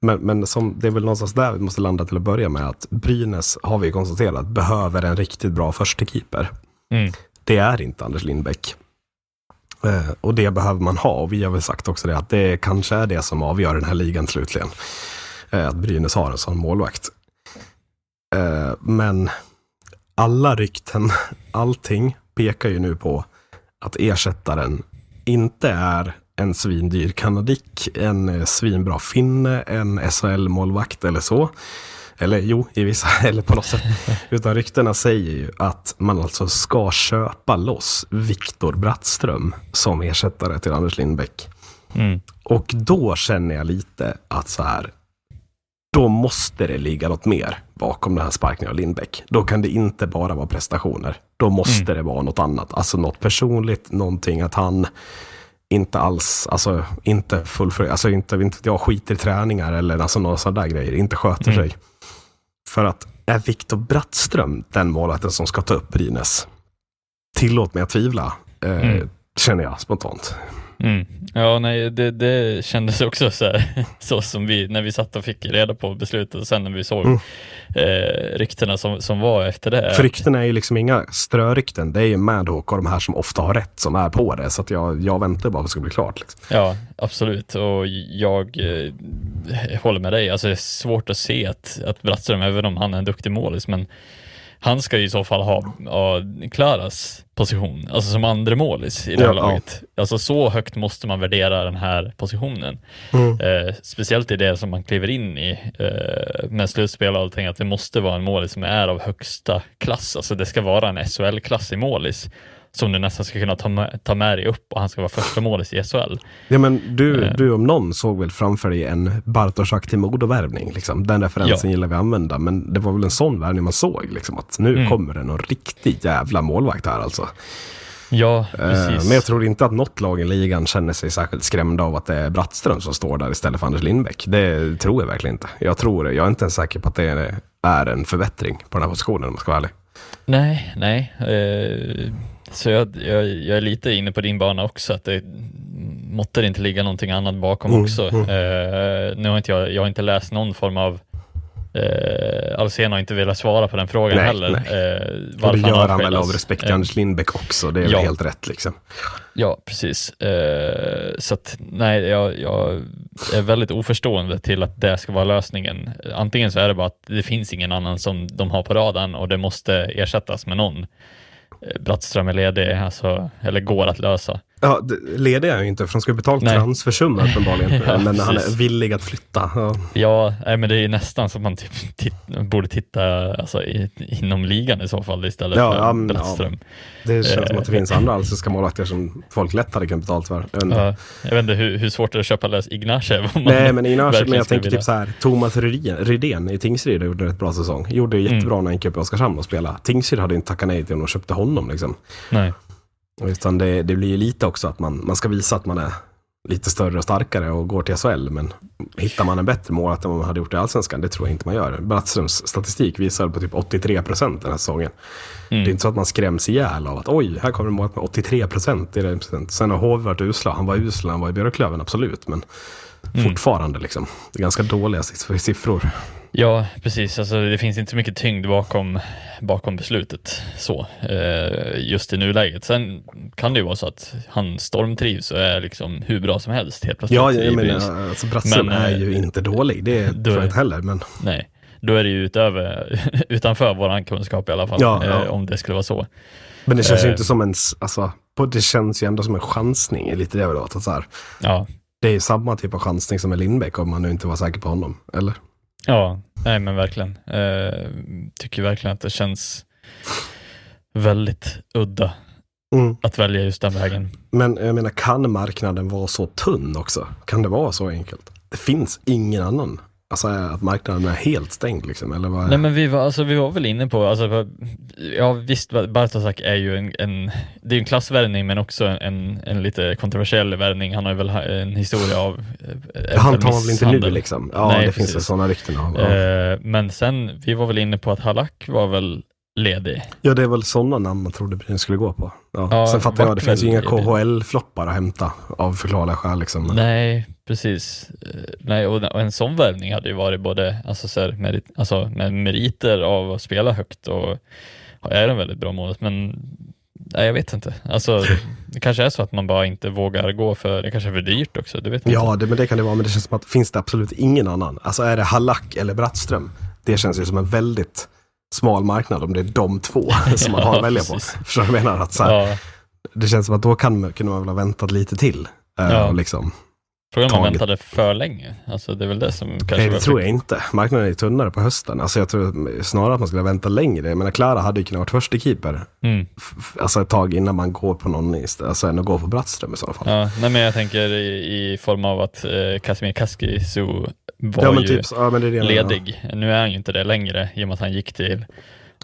Men, men som, det är väl någonstans där vi måste landa till att börja med att Brynäs har vi konstaterat behöver en riktigt bra förstekeeper. Mm. Det är inte Anders Lindbäck. Eh, och det behöver man ha. Och vi har väl sagt också det att det kanske är det som avgör den här ligan slutligen. Eh, att Brynäs har en sån målvakt. Eh, men alla rykten, allting pekar ju nu på att ersättaren inte är en svindyr kanadick, en eh, svinbra finne, en SHL-målvakt eller så. Eller jo, i vissa, eller på något sätt. Utan ryktena säger ju att man alltså ska köpa loss Viktor Brattström som ersättare till Anders Lindbäck. Mm. Och då känner jag lite att så här, då måste det ligga något mer bakom den här sparkningen av Lindbäck. Då kan det inte bara vara prestationer. Då måste Mm. det vara något annat. Alltså något personligt, någonting att han inte alls, alltså inte fullföljer, alltså inte, inte jag skiter i träningar eller alltså några sådana där grejer, inte sköter Mm. sig. För att är Viktor Brattström den målvakten som ska ta upp Brynäs? Tillåt mig att tvivla, eh, Mm. känner jag spontant. Mm. Ja, nej, det, det kändes också så, här, så som vi, när vi satt och fick reda på beslutet och sen när vi såg Mm. eh, ryktena som, som var efter det. För ryktena är ju liksom inga strörykten. Det är ju Madhawk och de här som ofta har rätt som är på det. Så att jag, jag väntar bara på att det ska bli klart. Liksom. Ja, absolut. Och jag eh, håller med dig. Alltså, det är svårt att se att, att Brattström, även om han är en duktig målis, men han ska ju i så fall ha, Klaras position, alltså som andre målis i det här Ja, ja. laget. Alltså så högt måste man värdera den här positionen. Mm. Eh, speciellt i det som man kliver in i eh, med slutspel och allting, att det måste vara en målis som är av högsta klass. Alltså det ska vara en SHL-klass i målis som du nästan ska kunna ta med, ta med dig upp och han ska vara första målis i SHL. Ja, men du, Eh. du om någon såg väl framför dig en Bartoszak till Modovärvning. Liksom. Den referensen Ja. gillar vi att använda. Men det var väl en sån värvning man såg. Liksom, att nu Mm. kommer det någon riktigt jävla målvakt här alltså. Ja, Eh, precis. men jag tror inte att något lag i ligan känner sig särskilt skrämda av att det är Brattström som står där istället för Anders Lindbäck. Det tror jag verkligen inte. Jag tror Jag är inte ens säker på att det är en förbättring på den här positionen om man ska vara ärlig. Nej, nej. Så jag, jag, jag är lite inne på din bana också, att det måtte det inte ligga någonting annat bakom Mm, också. mm. Eh, nu har inte jag, jag har inte läst någon form av Eh, Alsen har inte velat svara på den frågan Nej, heller. nej. Eh, Och det gör han väl av respekt till Eh, Anders Lindbäck också. Det är ja. väl helt rätt liksom. Ja, precis. Eh, så att nej, jag, jag är väldigt oförstående till att det ska vara lösningen. Antingen så är det bara att det finns ingen annan som de har på radarn och det måste ersättas med någon. Eh, Brattström är ledig, alltså, eller går att lösa. Ja, ledig är han ju inte för de ska betala Nej. uppenbarligen. Ja, men han är villig att flytta. Ja. Ja, nej, men det är ju nästan som man typ titt, borde titta alltså, i, inom ligan i så fall istället Ja, för ja, men, Brattström. Det känns som att det Eh. finns andra allsvenska målvakter som folk lätt hade kunnat betalt för. Jag vet inte. Ja, jag vet inte hur, hur svårt det är att köpa lös Ignacev. Nej, men Ignace, men jag tänker vilja. typ så här. Thomas Rydén, i Tingsryd gjorde ett bra säsong. Gjorde Mm. jättebra när han gick upp i Oskarshamn och spelade. Tingsryd hade inte tackat nej till honom och köpte honom liksom. Nej. Utan det, det blir ju lite också att man, man ska visa att man är lite större och starkare och går till SHL. Men hittar man en bättre målvakt än vad man hade gjort i Allsvenskan, det tror jag inte man gör. Brattströms statistik visar på typ 83 procent den här säsongen. Mm. Det är inte så att man skräms ihjäl av att oj, här kommer en målvakt med 83 procent. Sen har HV varit usla. Han var usel, han var i Björklöven, absolut. Men Mm. fortfarande liksom. Det är ganska dåliga siff- siffror. Ja, precis. Alltså, det finns inte så mycket tyngd bakom, bakom beslutet så, eh, just i nuläget. Sen kan det ju vara så att han stormtrivs och är liksom hur bra som helst helt plötsligt. Ja, jag menar, alltså Brattström Men, är eh, ju inte dålig. Det då tror jag inte heller. Men Nej, då är det ju utöver, utanför våran kunskap i alla fall, Ja, ja. Eh, om det skulle vara så. Men det känns ju Eh. inte som en, alltså, det känns ju ändå som en chansning, lite det jag vill åt. att Så här, Ja, det är ju samma typ av chansning som med Lindbäck om man nu inte var säker på honom, eller? ja nej men verkligen. Eh, tycker verkligen att det känns väldigt udda Mm. att välja just den vägen. Men jag menar, kan marknaden vara så tunn också? Kan det vara så enkelt? Det finns ingen annan Alltså att marknaden är helt stängd liksom, eller vad? Nej men vi var, alltså, vi var väl inne på, alltså, ja visst Bartosak är ju en, en det är en klassvärvning men också en, en lite kontroversiell värvning. Han har ju väl en historia av eh, Han tar väl inte nu liksom? Ja, Nej, det precis. finns sådana rykten. Ja. Eh, men sen, vi var väl inne på att Halak var väl ledig. Ja, det är väl sådana namn man trodde Brynäs skulle gå på. Ja. Ja, Sen fattar jag, det finns ju inga KHL-floppar att hämta av förklarliga skäl. Liksom. Nej, precis. Eh, nej, och en sån värvning hade ju varit både alltså, så här, merit, alltså, med meriter av att spela högt och är en väldigt bra målet, men nej, jag vet inte. Alltså, det kanske är så att man bara inte vågar gå för, det kanske är för dyrt också. Det vet ja, inte. Det, men det kan det vara, men det känns som att finns det absolut ingen annan. Alltså är det Halak eller Brattström? Det känns ju som en väldigt smal marknad om det är de två som man har att välja på. Förstår du vad jag menar? Att så här, ja. Det känns som att då kan, kunde man väl ha väntat lite till. Eh, ja. Liksom, Frågan om man väntade för länge. Alltså det är väl det som kanske Nej, det tror jag inte. Marknaden är tunnare på hösten. Alltså jag tror snarare att man skulle vänta längre. Jag menar, Klara hade ju kunnat vara första keeper. Mm. Alltså ett tag innan man går på någon, alltså än att gå på Brattström i så fall. Ja, nej men jag tänker i, i form av att eh, Casimir Kaskisu var ja, ju typ, ja, ledig. Nu är han ju inte det längre i och med att han gick till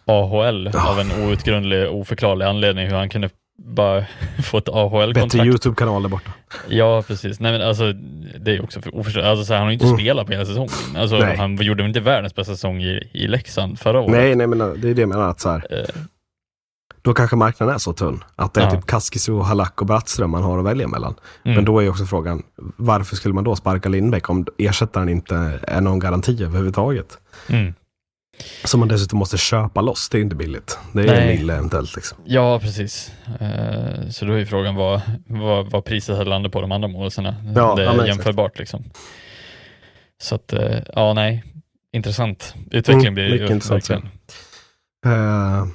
AHL av en outgrundlig, oförklarlig anledning hur han kunde bara få ett AHL-kontrakt. Bättre YouTube-kanal där borta. Ja, precis. Nej, men alltså, det är också oförståeligt. Alltså, han har ju inte mm. spelat på hela säsongen. Alltså, han gjorde väl inte världens bästa säsong i, i Leksand förra året? Nej, nej, men det är det jag menar. Att så här, eh. Då kanske marknaden är så tunn. Att det är ja. typ Kaskisu, Halak och Brattström man har att välja mellan. Mm. Men då är ju också frågan, varför skulle man då sparka Lindbäck om ersättaren inte är någon garanti överhuvudtaget? Mm. Som man dessutom måste köpa loss, det är inte billigt. Det är Nej. en mille eventuellt. Liksom. Ja, precis. Uh, så då är frågan vad, vad, vad priset hade landat på de andra målisarna. Ja, det är ja, jämförbart liksom. Så att, uh, ja nej, intressant. Utveckling mm, blir ju intressant. Uh,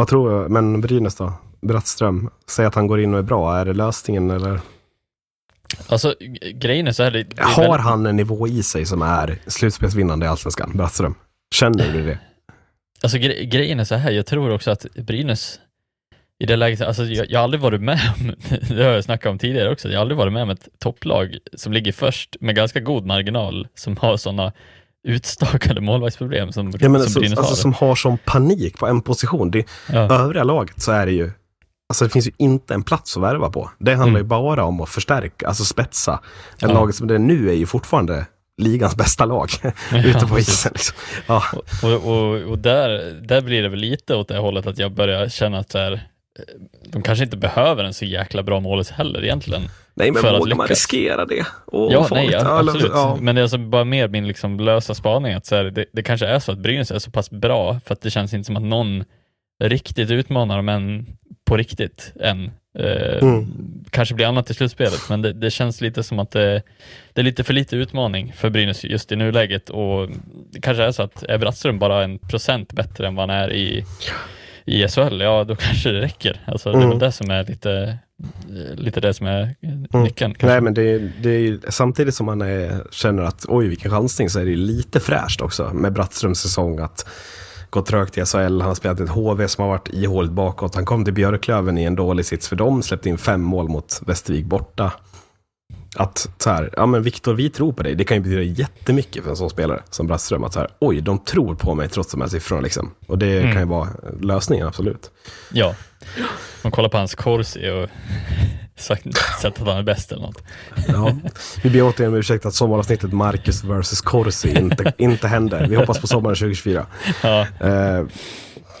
vad tror jag, men Brynäs då? Brattström, säg att han går in och är bra, är det lösningen eller? Alltså grejen är så här. Det, det Har väldigt... han en nivå i sig som är slutspelsvinnande i Allsvenskan, Brattström? Känner du det? Alltså gre grejen är så här, jag tror också att Brynäs i det läget, alltså jag, jag har aldrig varit med om, det har jag snackat om tidigare också, jag har aldrig varit med om ett topplag som ligger först med ganska god marginal, som har sådana utstakade målvaktsproblem som, ja, men som alltså, Brynäs alltså, har. Som har sån panik på en position. Det, ja. Övriga laget så är det ju, alltså det finns ju inte en plats att värva på. Det handlar mm. ju bara om att förstärka, alltså spetsa. Ja. laget som det är nu är ju fortfarande ligans bästa lag ute på isen. Liksom. Ja. Och, och, och, där, där blir det väl lite åt det hållet att jag börjar känna att så här, eh, de kanske inte behöver en så jäkla bra målis heller egentligen. Nej, men vågar man riskera det? Oh, ja, nej, ja, absolut. Ja. Men det är alltså bara mer min liksom lösa spaning att så här, det, det kanske är så att Brynäs är så pass bra för att det känns inte som att någon riktigt utmanar dem än på riktigt än. Eh, mm. Kanske blir annat i slutspelet, men det, det, känns lite som att det, det, är lite för lite utmaning för Brynäs just i nuläget och det kanske är så att är Brattström bara en procent bättre än vad han är i, i SHL, ja då kanske det räcker. Alltså, mm. Det är väl mm. det som är lite, lite det som är mm. nyckeln. Mm. Nej, men det, det är samtidigt som man är, känner att oj vilken chansning så är det lite fräscht också med Brattströms säsong att gått trögt i SHL. Han har spelat ett HV som har varit ihåligt bakåt. Han kom till Björklöven i en dålig sits för dem. Släppte in fem mål mot Västervik borta. Att så här, ja men Viktor, vi tror på dig. Det kan ju betyda jättemycket för en sån spelare som Brattström. Att så här, oj, de tror på mig trots de här siffrorna liksom. Och det mm. kan ju vara lösningen, absolut. Ja, man kollar på hans korsi och sagt, sett att han är bäst eller något. Ja, vi ber återigen om ursäkt att sommaravsnittet Marcus vs Corsi inte, inte hände. Vi hoppas på sommaren 2024. Ja. Eh,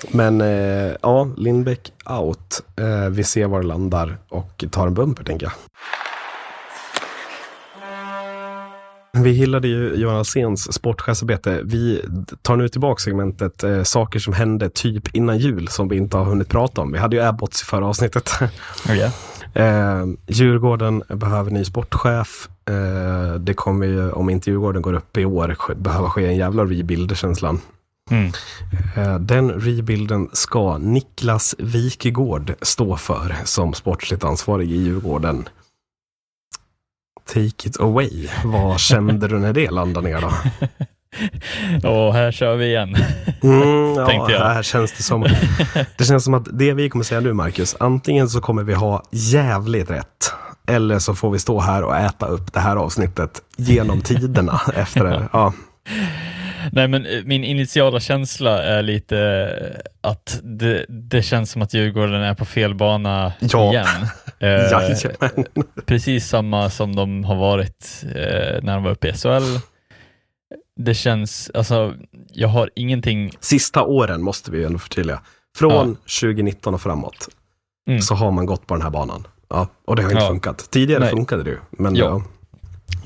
men eh, ja, Lindbäck out. Eh, vi ser var det landar och tar en bumper tänker jag. Vi hyllade ju Johan Alséns sportchefsarbete. Vi tar nu tillbaka segmentet eh, saker som hände typ innan jul som vi inte har hunnit prata om. Vi hade ju Abbots i förra avsnittet. Okay. Eh, Djurgården behöver ny sportchef. Eh, det kommer ju, om inte Djurgården går upp i år, behöva ske en jävla rebuild, känslan. Mm. Eh, den rebuilden ska Niklas Wikegård stå för som sportsligt ansvarig i Djurgården. Take it away. Vad kände du när det landade ner då? Och här kör vi igen. Mm, ja. Här känns det som. Det känns som att det vi kommer säga nu, Marcus, antingen så kommer vi ha jävligt rätt. Eller så får vi stå här och äta upp det här avsnittet genom tiderna efter. Ja. Nej, men eh, min initiala känsla är lite eh, att det, det känns som att Djurgården är på fel bana Ja. igen. Eh, precis samma som de har varit eh, när de var uppe i SHL. Det känns, alltså, jag har ingenting, Sista åren måste vi ju ändå förtydliga. Från 2019 och framåt Mm. så har man gått på den här banan. Ja, och det har inte Ja. funkat. Tidigare Nej. funkade det ju. Men Ja.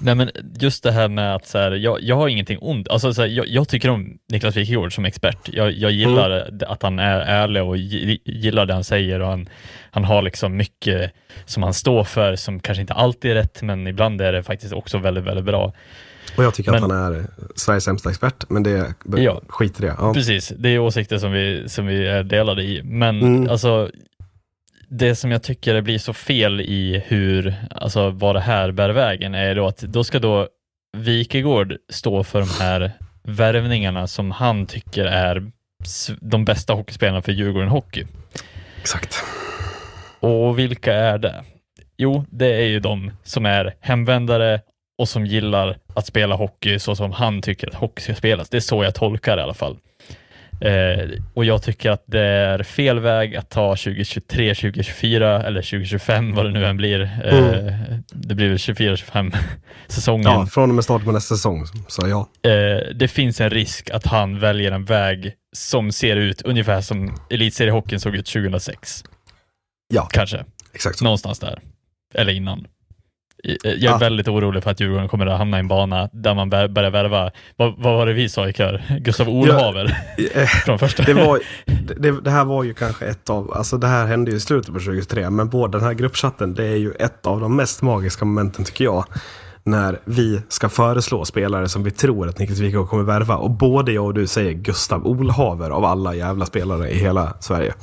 Nej men just det här med att så här, jag, jag har ingenting ont, alltså så här, jag, jag tycker om Niklas Wikegård som expert. Jag, jag gillar Mm. att han är ärlig och gi- gillar det han säger och han, han har liksom mycket som han står för som kanske inte alltid är rätt, men ibland är det faktiskt också väldigt, väldigt bra. Och jag tycker Men- att han är Sveriges sämsta expert, men det Ja. skit i det. Ja. Precis, det är åsikter som vi, som vi är delade i. Men Mm. alltså, det som jag tycker det blir så fel i hur, alltså vad det här bär vägen är då att då ska då Wikegård stå för de här värvningarna som han tycker är de bästa hockeyspelarna för Djurgården Hockey. Exakt. Och vilka är det? Jo, det är ju de som är hemvändare och som gillar att spela hockey så som han tycker att hockey ska spelas. Det är så jag tolkar det i alla fall. Eh, och jag tycker att det är fel väg att ta 2023, 2024 eller 2025 vad det nu än blir. Eh, Det blir väl 24-25 säsongen. Ja, från och med starten på nästa säsong. Så ja. Eh, det finns en risk att han väljer en väg som ser ut ungefär som elitseriehockeyn såg ut 2006. Ja, Kanske. exakt så. Någonstans där. Eller innan. I- Jag är Ja. väldigt orolig för att Djurgården kommer att hamna i en bana där man bör- börjar värva, vad, vad var det vi sa i kör? Gustav Olhaver Eh, från första. Det, var, det, det här var ju kanske ett av, alltså det här hände ju i slutet på 2023, men både den här gruppchatten, det är ju ett av de mest magiska momenten tycker jag. När vi ska föreslå spelare som vi tror att Niklas Wikegård kommer värva. Och både jag och du säger Gustav Olhaver av alla jävla spelare i hela Sverige.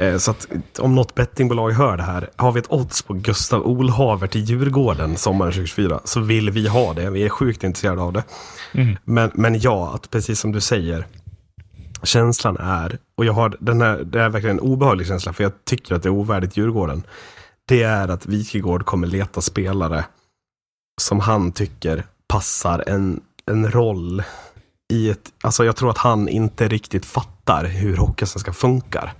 Eh, Så att om något bettingbolag hör det här, har vi ett odds på Gustav Olhaver till Djurgården sommaren 2024 så vill vi ha det. Vi är sjukt intresserade av det. Mm. Men, men ja, att precis som du säger, känslan är, och jag har den här, det är verkligen en obehaglig känsla för jag tycker att det är ovärdigt Djurgården. Det är att Wikegård kommer leta spelare som han tycker passar en, en roll i ett, alltså jag tror att han inte riktigt fattar hur Hockeysvenskan funkar.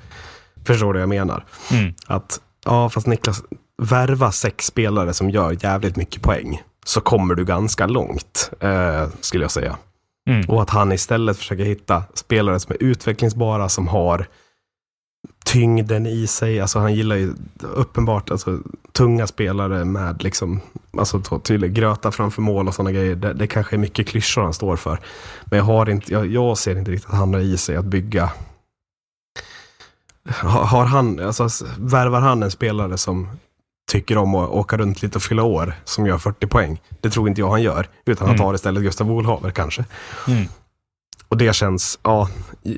Förstår du vad jag menar? Mm. Att, ja fast Niklas, värva sex spelare som gör jävligt mycket poäng. Så kommer du ganska långt, eh, skulle jag säga. Mm. Och att han istället försöker hitta spelare som är utvecklingsbara, som har tyngden i sig. Alltså han gillar ju uppenbart alltså, tunga spelare med liksom, alltså så tydlig gröta framför mål och sådana grejer. Det, det kanske är mycket klyschor han står för. Men jag, har inte, jag, jag ser inte riktigt att han har i sig att bygga har han, alltså värvar han en spelare som tycker om att åka runt lite och fylla år, som gör 40 poäng. Det tror inte jag han gör, utan han Mm. tar istället Gustav Olhaver kanske. Mm. Och det känns, ja,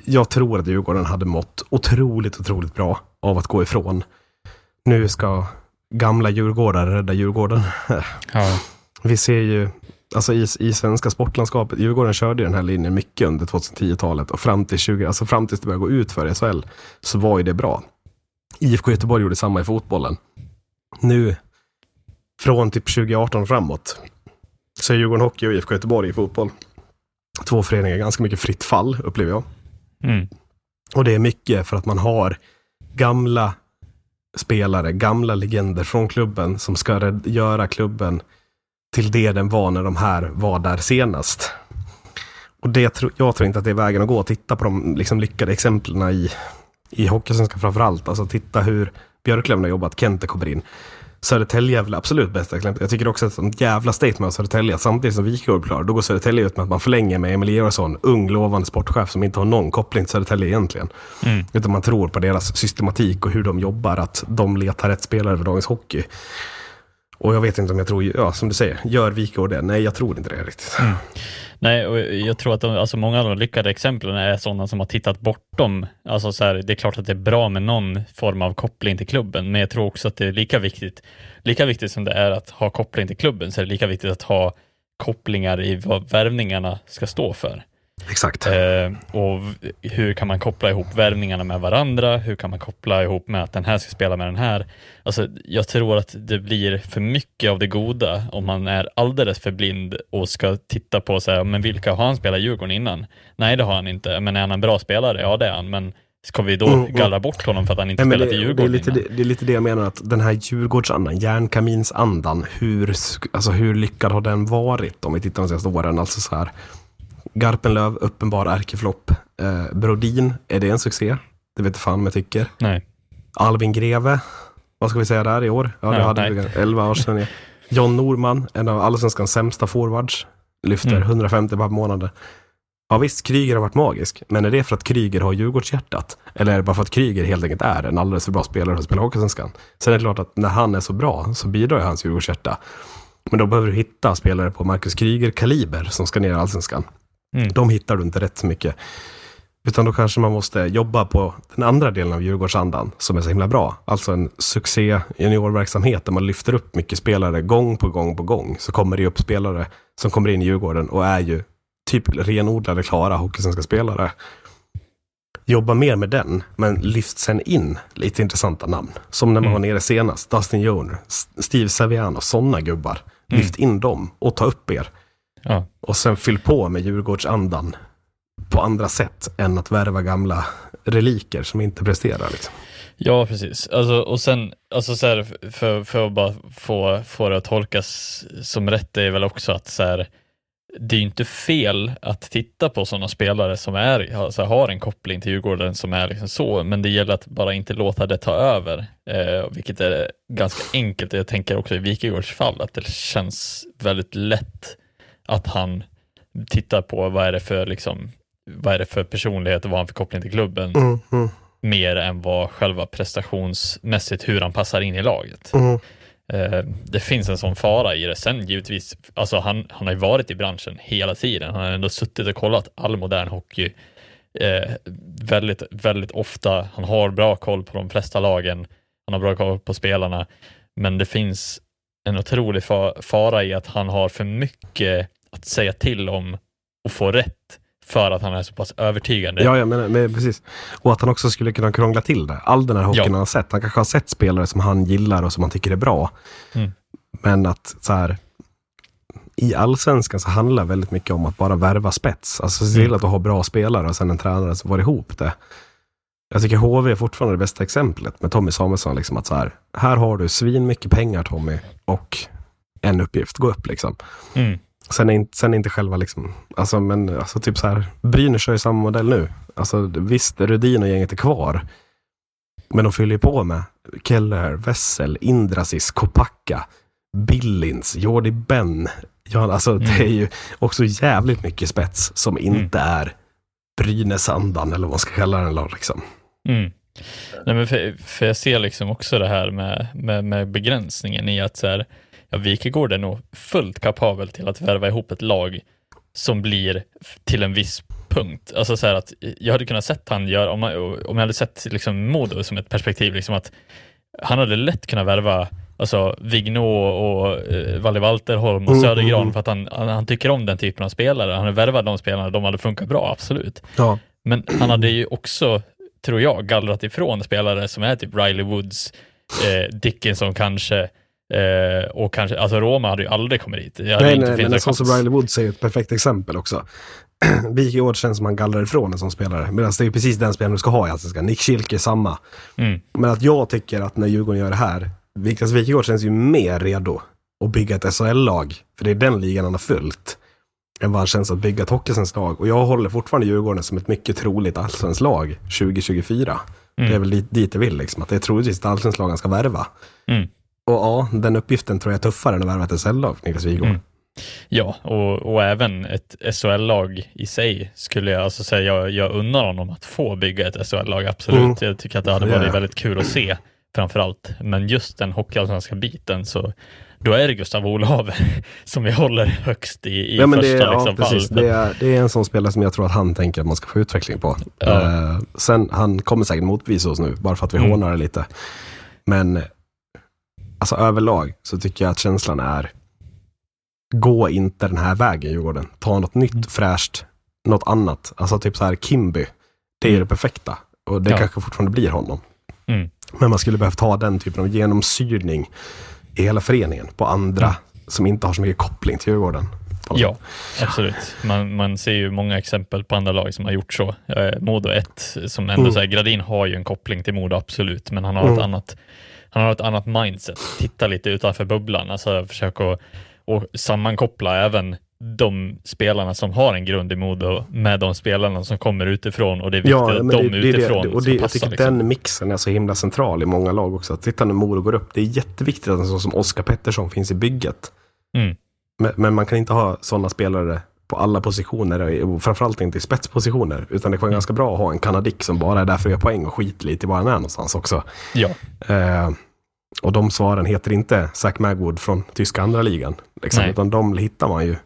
jag tror att Djurgården hade mått otroligt, otroligt bra av att gå ifrån. Nu ska gamla djurgårdare rädda Djurgården. Ja. Vi ser ju, alltså i, i svenska sportlandskapet, Djurgården körde den här linjen mycket under 2010-talet och fram till 20, alltså fram tills det började gå ut för SHL så var ju det bra. IFK Göteborg gjorde samma i fotbollen. Nu, från typ 2018 och framåt, så är Djurgården Hockey och IFK Göteborg i fotboll. Två föreningar, ganska mycket fritt fall upplever jag. Mm. Och det är mycket för att man har gamla spelare, gamla legender från klubben som ska göra klubben till det den var när de här var där senast. Och det, tro- jag tror inte att det är vägen att gå. Titta på de liksom, lyckade exemplen i, i Hockeysvenskan framför allt. Alltså titta hur Björklöven har jobbat, Kente kommer in. Södertälje är väl absolut bästa exemplet. Jag tycker också att ett jävla statement av Södertälje. Samtidigt som Wikegård blir klar, då går Södertälje ut med att man förlänger med Emil Georgsson, ung lovande sportchef som inte har någon koppling till Södertälje egentligen. Mm. Utan man tror på deras systematik och hur de jobbar, att de letar rätt spelare för dagens hockey. Och jag vet inte om jag tror, ja som du säger, gör Wikegård det? Nej, jag tror inte det riktigt. Mm. Nej, och jag tror att de, alltså många av de lyckade exemplen är sådana som har tittat bortom. Alltså så här, det är klart att det är bra med någon form av koppling till klubben, men jag tror också att det är lika viktigt, lika viktigt som det är att ha koppling till klubben, så är det lika viktigt att ha kopplingar i vad värvningarna ska stå för. Exakt. Eh, och hur kan man koppla ihop värvningarna med varandra? Hur kan man koppla ihop med att den här ska spela med den här? Alltså, jag tror att det blir för mycket av det goda om man är alldeles för blind och ska titta på så här, men vilka har han spelat i Djurgården innan? Nej, det har han inte. Men är han en bra spelare? Ja, det är han. Men ska vi då Mm, mm. gallra bort honom för att han inte Nej, spelat det, i det, är Djurgården lite, det, det är lite det jag menar, att den här Djurgårdsandan, järnkaminsandan, hur, alltså hur lyckad har den varit om vi tittar de senaste åren? Alltså så här, Garpenlöv, uppenbar ärkeflopp. Eh, Brodin, är det en succé? Det vet fan om jag tycker. Nej. Albin Greve, vad ska vi säga där i år? Ja, det hade nej. vi 11 år sedan. John Norman, en av allsvenskans sämsta forwards, lyfter Mm. 150 per månad. Ja visst, Kryger har varit magisk, men är det för att Kryger har Djurgårdshjärtat? Eller är det bara för att Kryger helt enkelt är en alldeles för bra spelare för att spela Hockeyallsvenskan? Sen är det klart att när han är så bra så bidrar ju hans Djurgårdshjärta. Men då behöver du hitta spelare på Marcus Kryger-kaliber som ska ner i Allsvenskan. Mm. De hittar du inte rätt så mycket. Utan då kanske man måste jobba på den andra delen av Djurgårdsandan som är så himla bra. Alltså en succé juniorverksamhet där man lyfter upp mycket spelare gång på gång på gång. Så kommer det upp spelare som kommer in i Djurgården och är ju typ renodlade, klara hockeysvenska spelare. Jobba mer med den, men lyft sen in lite intressanta namn. Som när man var nere senast, Dustin Joner, Steve Saviano, sådana gubbar. Lyft in dem och ta upp er. Ja. Och sen fyll på med Djurgårdsandan på andra sätt än att värva gamla reliker som inte presterar. Liksom. Ja, precis. Alltså, och sen, alltså så här, för, för att bara få, få det att tolkas som rätt är väl också att så här, det är ju inte fel att titta på sådana spelare som är, alltså, har en koppling till Djurgården som är liksom så, men det gäller att bara inte låta det ta över, eh, vilket är ganska enkelt. Jag tänker också i Wikegårds fall att det känns väldigt lätt att han tittar på vad är det för liksom, vad är det för personlighet och vad han för koppling till klubben Mm, mm, mer än vad själva prestationsmässigt hur han passar in i laget. mm. Eh, det finns en sån fara i det. Sen givetvis, alltså han, han har ju varit i branschen hela tiden. Han har ändå suttit och kollat all modern hockey eh, väldigt, väldigt ofta. Han har bra koll på de flesta lagen. Han har bra koll på spelarna. Men det finns en otrolig fa- fara i att han har för mycket att säga till om och få rätt för att han är så pass övertygande. Ja, ja men, men precis. Och att han också skulle kunna krångla till det. All den här hockeyn Ja. han har sett. Han kanske har sett spelare som han gillar och som han tycker är bra. Mm. Men att så här, i allsvenskan så handlar det väldigt mycket om att bara värva spets. Alltså se till Mm. att du har bra spelare och sen en tränare som får ihop det. Jag tycker HV är fortfarande det bästa exemplet med Tommy Samuelsson. Liksom att så här, här har du svin mycket pengar Tommy och en uppgift, gå upp liksom. Mm. Sen är, inte, sen är inte själva liksom, alltså men alltså typ så här, Brynäs kör ju samma modell nu. Alltså visst, Rudin och gänget är kvar. Men de fyller ju på med Keller, Wessel, Indrasis, Kopacka, Billins, Jordi Ben. Ja, alltså det är ju också jävligt mycket spets som inte är Brynäsandan eller vad man ska kalla den. Liksom. Mm. Nej, men för, för jag ser liksom också det här med, med, med begränsningen i att så här, ja, Wikegård är nog fullt kapabel till att värva ihop ett lag som blir till en viss punkt. Alltså så här att jag hade kunnat sett han göra, om, man, om jag hade sett liksom Modo som ett perspektiv, liksom att han hade lätt kunnat värva alltså Vigno och eh, Valle Walterholm och Mm, Södergran mm. för att han, han, han tycker om den typen av spelare. Han har värvat de spelarna, de hade funkat bra, absolut. Ja. Men han hade ju också, tror jag, gallrat ifrån spelare som är typ Riley Woods, eh, Dickinson kanske, eh, och kanske, alltså Roma hade ju aldrig kommit dit. Nej, nej, funnits men en sån som. Riley Woods är ju ett perfekt exempel också. Wikegård känns som han gallrar ifrån en sån spelare. Medan det är ju precis den spelaren du ska ha i Allsvenskan. Nick Schilke är samma. Mm. Men att jag tycker att när Djurgården gör det här, Niklas Wikegård känns ju mer redo att bygga ett SHL-lag. För det är den ligan han har följt. Än vad han känns att bygga ett hockeysvenskt lag. Och jag håller fortfarande Djurgården som ett mycket troligt allsvenskt lag 2024. Det är väl dit, dit det vill liksom. Att det är troligtvis ett allsvenskt lag han ska värva. Mm. Och ja, den uppgiften tror jag är tuffare än att värva ett SHL-lag, Niklas Wikegård. Mm. Ja, och, och även ett SHL-lag i sig skulle jag alltså säga, jag, jag unnar honom att få bygga ett SHL-lag, absolut. Mm. Jag tycker att det hade Ja, varit ja. väldigt kul att se, framförallt. Men just den hockeyallsvenska biten, så då är det Gustav Olave som vi håller högst i, i Ja, men första det, ja, liksom, precis. fall. Det, är, det är en sån spelare som jag tror att han tänker att man ska få utveckling på. Ja. Eh, sen, han kommer säkert motbevisa oss nu, bara för att vi Mm. hånar det lite. Men alltså överlag så tycker jag att känslan är, gå inte den här vägen Djurgården. Ta något nytt, fräscht, något annat. Alltså typ så här Kimby. Det är Mm. det perfekta. Och det Ja. kanske fortfarande blir honom. Mm. Men man skulle behövt ha den typen av genomsyrning i hela föreningen på andra Mm. som inte har så mycket koppling till Djurgården. Ja, absolut. Man, man ser ju många exempel på andra lag som har gjort så. Eh, Modo 1, som ändå Mm. så här, Gradin har ju en koppling till Modo, absolut, men han har, Mm. ett annat, han har ett annat mindset. Titta lite utanför bubblan, alltså försöka att och sammankoppla även de spelarna som har en grund i Modo med de spelarna som kommer utifrån och det är viktigt Ja, att de det, utifrån det, och ska det, jag passa. tycker liksom. den mixen är så himla central i många lag också. Att titta när Modo går upp, det är jätteviktigt att en sån som Oskar Pettersson finns i bygget. Mm. Men, men man kan inte ha sådana spelare på alla positioner, och framförallt inte i spetspositioner. Utan det kan vara ganska bra att ha en kanadik som bara är där för att göra poäng och skiter lite i var han är någonstans också. Ja, Eh, och de svaren heter inte Zach Magwood från tyska andra ligan. Liksom, Nej. utan de hittar man ju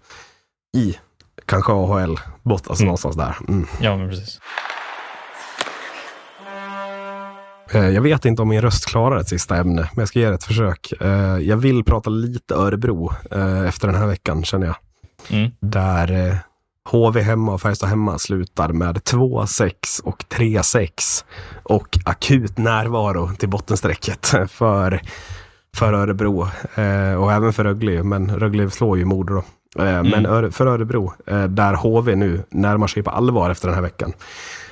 i kanske AHL, bort, alltså Mm. någonstans där. Mm. ja men precis. Eh, Jag vet inte om min röst klarar ett sista ämne, men jag ska ge det ett försök. Eh, Jag vill prata lite Örebro eh, efter den här veckan, känner jag. Mm. Där eh, HV hemma och Färjestad hemma slutar med 2-6 och 3-6. Och akut närvaro till bottenstrecket för, för Örebro. Eh, Och även för Rögle, men Rögle slår ju Modo då. Eh, Men Öre- för Örebro, eh, där HV nu närmar sig på allvar efter den här veckan.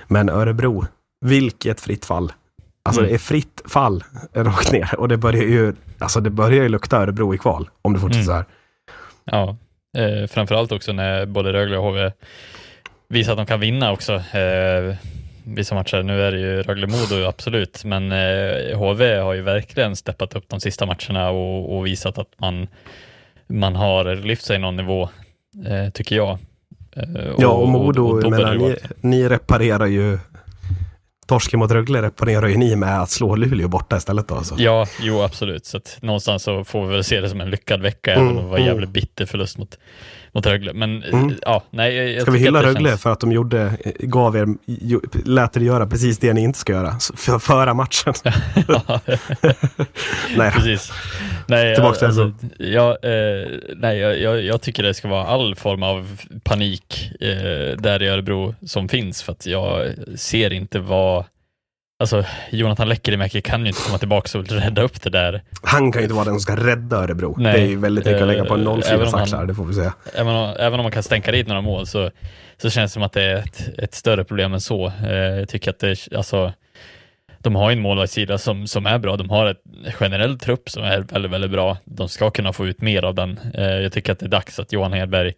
Men Örebro, vilket fritt fall. Alltså Mm. det är fritt fall rakt ner. Och det börjar ju, alltså det börjar ju lukta Örebro i kval. Om det fortsätter Mm. så här. Ja, eh, framförallt också när både Rögle och HV visar att de kan vinna också. Eh, vissa matcher, nu är det ju Rögle-Modo absolut, men eh, HV har ju verkligen steppat upp de sista matcherna och, och visat att man, man har lyft sig någon nivå, eh, tycker jag. Eh, Ja, och Modo, och börjar menar, ni, ni reparerar ju Torsken mot Rögle reparerar ju ni med att slå Luleå borta istället då. Alltså. Ja, jo absolut. Så att någonstans så får vi väl se det som en lyckad vecka, även om det var en mm. jävligt bitter förlust mot, mot Rögle. Men Mm. ja, nej. Jag, Ska vi hylla Rögle känns- för att de gjorde, gav er, lät er göra precis det ni inte ska göra, för, föra matchen? Nej, Precis. Nej, Tillbaka till alltså, jag, eh, nej jag, jag tycker det ska vara all form av panik eh, där i Örebro som finns för att jag ser inte vad Alltså Jonathan Lekkerimäki kan ju inte komma tillbaka och rädda upp det där. han kan ju inte vara den som ska rädda Örebro. Nej, det är ju väldigt mycket att lägga på en eh, 0-4 även om han- axlar, det får vi säga. Även om, även om man kan stänka dit några mål så, så känns det som att det är ett, ett större problem än så. Eh, jag tycker att det, alltså, de har en målvaktssida som, som är bra. De har ett generell trupp som är väldigt, väldigt bra. De ska kunna få ut mer av den. Eh, jag tycker att det är dags att Johan Hedberg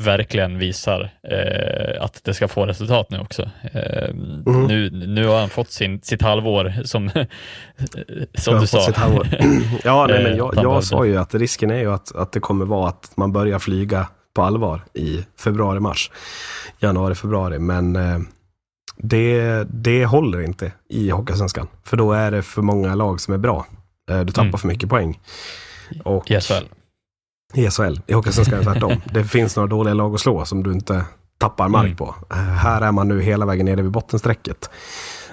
verkligen visar eh, att det ska få resultat nu också. Eh, Mm. nu, nu har han fått sin, sitt halvår som, som Jag du sa. ja, nej, men Eh, jag, jag sa ju att risken är ju att, att det kommer vara att man börjar flyga på allvar i februari, mars, januari, februari. Men eh, det, det håller inte i Hockeysvenskan. För då är det för många lag som är bra. Eh, du tappar Mm. för mycket poäng. Och I SHL. I SHL, i Hockeysvenskan är det tvärtom. det finns några dåliga lag att slå som du inte tappar mark Mm. på. Eh, här är man nu hela vägen nere vid bottenstrecket.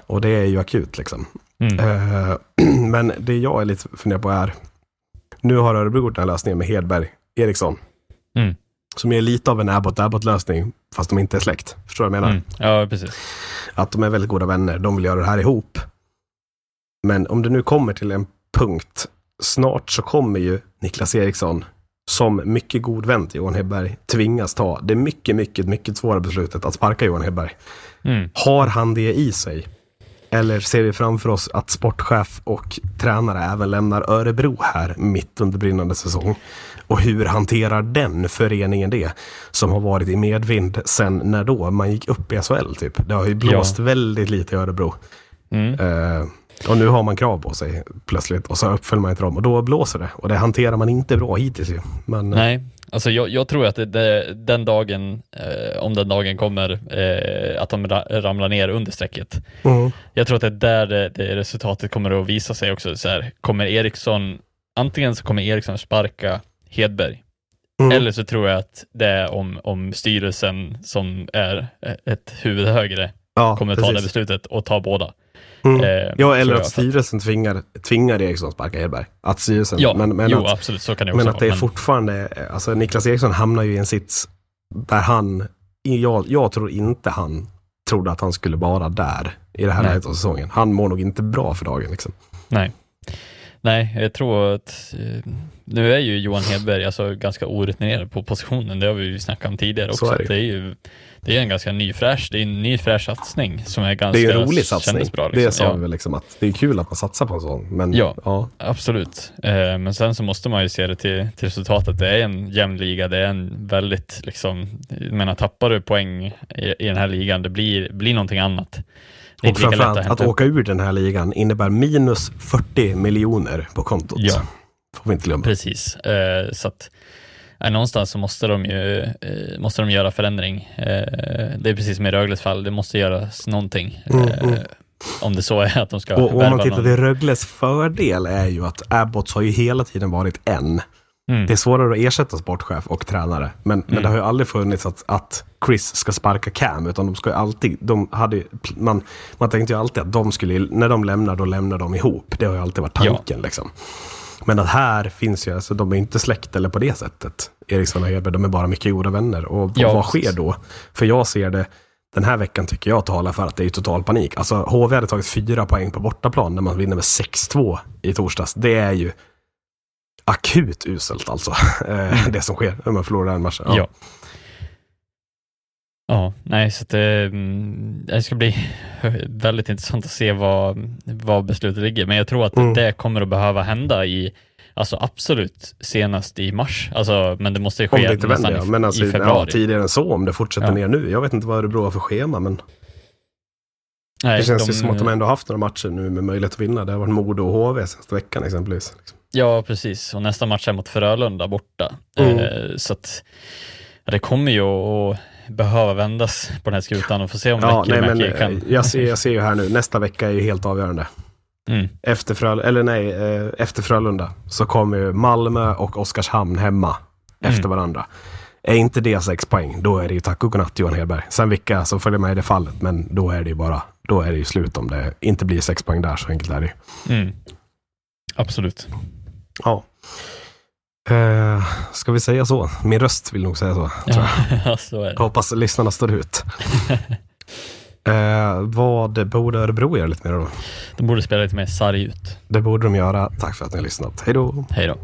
Och det är ju akut liksom. Mm. Eh, Men det jag är lite funderar på är, nu har Örebro gjort den här lösningen med Hedberg, Eriksson. Mm. Som är lite av en Abbott-Abbott-lösning, fast de inte är släkt. Förstår du vad jag menar? Mm. Ja, precis. Att de är väldigt goda vänner, de vill göra det här ihop. Men om det nu kommer till en punkt, snart så kommer ju Niklas Eriksson, som mycket god vän till Johan Hedberg, tvingas ta det mycket, mycket, mycket svåra beslutet att sparka Johan Hedberg. Mm. Har han det i sig? Eller ser vi framför oss att sportchef och tränare även lämnar Örebro här mitt under brinnande säsong? Och hur hanterar den föreningen det? Som har varit i medvind sen när då? Man gick upp i SHL typ. Det har ju blåst väldigt lite i Örebro. Mm. Eh, och nu har man krav på sig plötsligt och så uppfyller man inte dem och då blåser det. Och det hanterar man inte bra hittills ju. Men, eh, Nej, alltså jag, jag tror att det, det, den dagen, eh, om den dagen kommer, eh, att de ra, ramlar ner under strecket. mm, Jag tror att det är där det, det resultatet kommer att visa sig också. Så här, kommer Eriksson, antingen så kommer Eriksson sparka Hedberg, mm, eller så tror jag att det är om, om styrelsen som är ett huvud högre ja, kommer ta precis. det beslutet och ta båda. Mm. Eh, Ja, eller att styrelsen tvingar, tvingar Eriksson att sparka Hedberg. Att styrelsen, Ja, men, men jo att, absolut, så kan det också Men att det är fortfarande, alltså Niklas Eriksson hamnar ju i en sits där han jag, jag tror inte han trodde att han skulle vara där i det här läget av säsongen. Han mår nog inte bra för dagen. Liksom. Nej. Nej, jag tror att eh, nu är ju Johan Hedberg alltså ganska orutinerad på positionen. Det har vi ju snackat om tidigare Så också. är det. Det är ju det är en ganska ny fräsch, det är en ny fräsch satsning som är ganska Det är en rolig satsning. Bra, Det liksom. sa ja, vi väl liksom att det är kul att man satsar på en sån. Men Ja. ja. Absolut, eh, men sen så måste man ju se det till, till resultatet. Det är en jämn liga, det är en väldigt liksom, jag menar tappar du poäng i, i den här ligan, det blir, blir någonting annat. Det Och framförallt att, upp. åka ur den här ligan innebär minus 40 miljoner på kontot. Ja. Får vi inte glömma. Precis, eh, så att eh, någonstans så måste de ju eh, måste de göra förändring. Eh, det är precis som i Rögles fall, det måste göras någonting. Mm, Eh, mm. Om det så är att de ska Och, och om man tittar någon. till Rögles fördel är ju att Abbots har ju hela tiden varit en. Mm. Det är svårare att ersätta sportchef och tränare. Men, men Mm. det har ju aldrig funnits att, att Chris ska sparka Cam. Utan de ska ju alltid, de hade, man, man tänkte ju alltid att de skulle, när de lämnar, då lämnar de ihop. Det har ju alltid varit tanken. Liksom. Men att här finns ju, alltså de är inte släkt eller på det sättet. Eriksson och Hedberg, de är bara mycket goda vänner. Och Ja, vad sker då? För jag ser det, den här veckan tycker jag talar för att det är total panik. Alltså HV hade tagit fyra poäng på bortaplan när man vinner med 6-2 i torsdags. Det är ju akut uselt alltså. eh, det som sker när man förlorar den matchen. Ja. Ja, nej, så att det, mm, det ska bli väldigt intressant att se vad, vad beslutet ligger. Men jag tror att Mm. det kommer att behöva hända i, alltså absolut senast i mars. Alltså, men det måste ju Om ske det inte vänder, ja. Men alltså, i ja, februari. tidigare än så, om det fortsätter Ja. ner nu. Jag vet inte vad Örebro har för schema, men nej, det känns de, ju som att de ändå haft några matcher nu med möjlighet att vinna. Det har varit Modo och HV senaste veckan exempelvis. Liksom. Ja, precis. Och nästa match är mot Frölunda borta. Mm. Eh, så att ja, det kommer ju att behöva vändas på den här skutan och få se om Ja, nej, men kan... eh, jag ser, jag ser ju här nu, nästa vecka är ju helt avgörande. Mm. Efter, Fröl eller nej, eh, efter Frölunda så kommer ju Malmö och Oskarshamn hemma Mm. efter varandra. Är inte det sex poäng, då är det ju tack och godnatt Johan Hedberg. Sen vilka som följer med i det fallet, men då är det ju bara, då är det ju slut om det inte blir sex poäng där, så enkelt är det ju. Mm. Absolut. Ja. Eh, ska vi säga så? Min röst vill nog säga så. Tror jag. Ja, så jag hoppas lyssnarna står ut. eh, vad borde Örebro göra lite mer då? De borde spela lite mer sarg ut. Det borde de göra. Tack för att ni har lyssnat. Hej då! Hej då.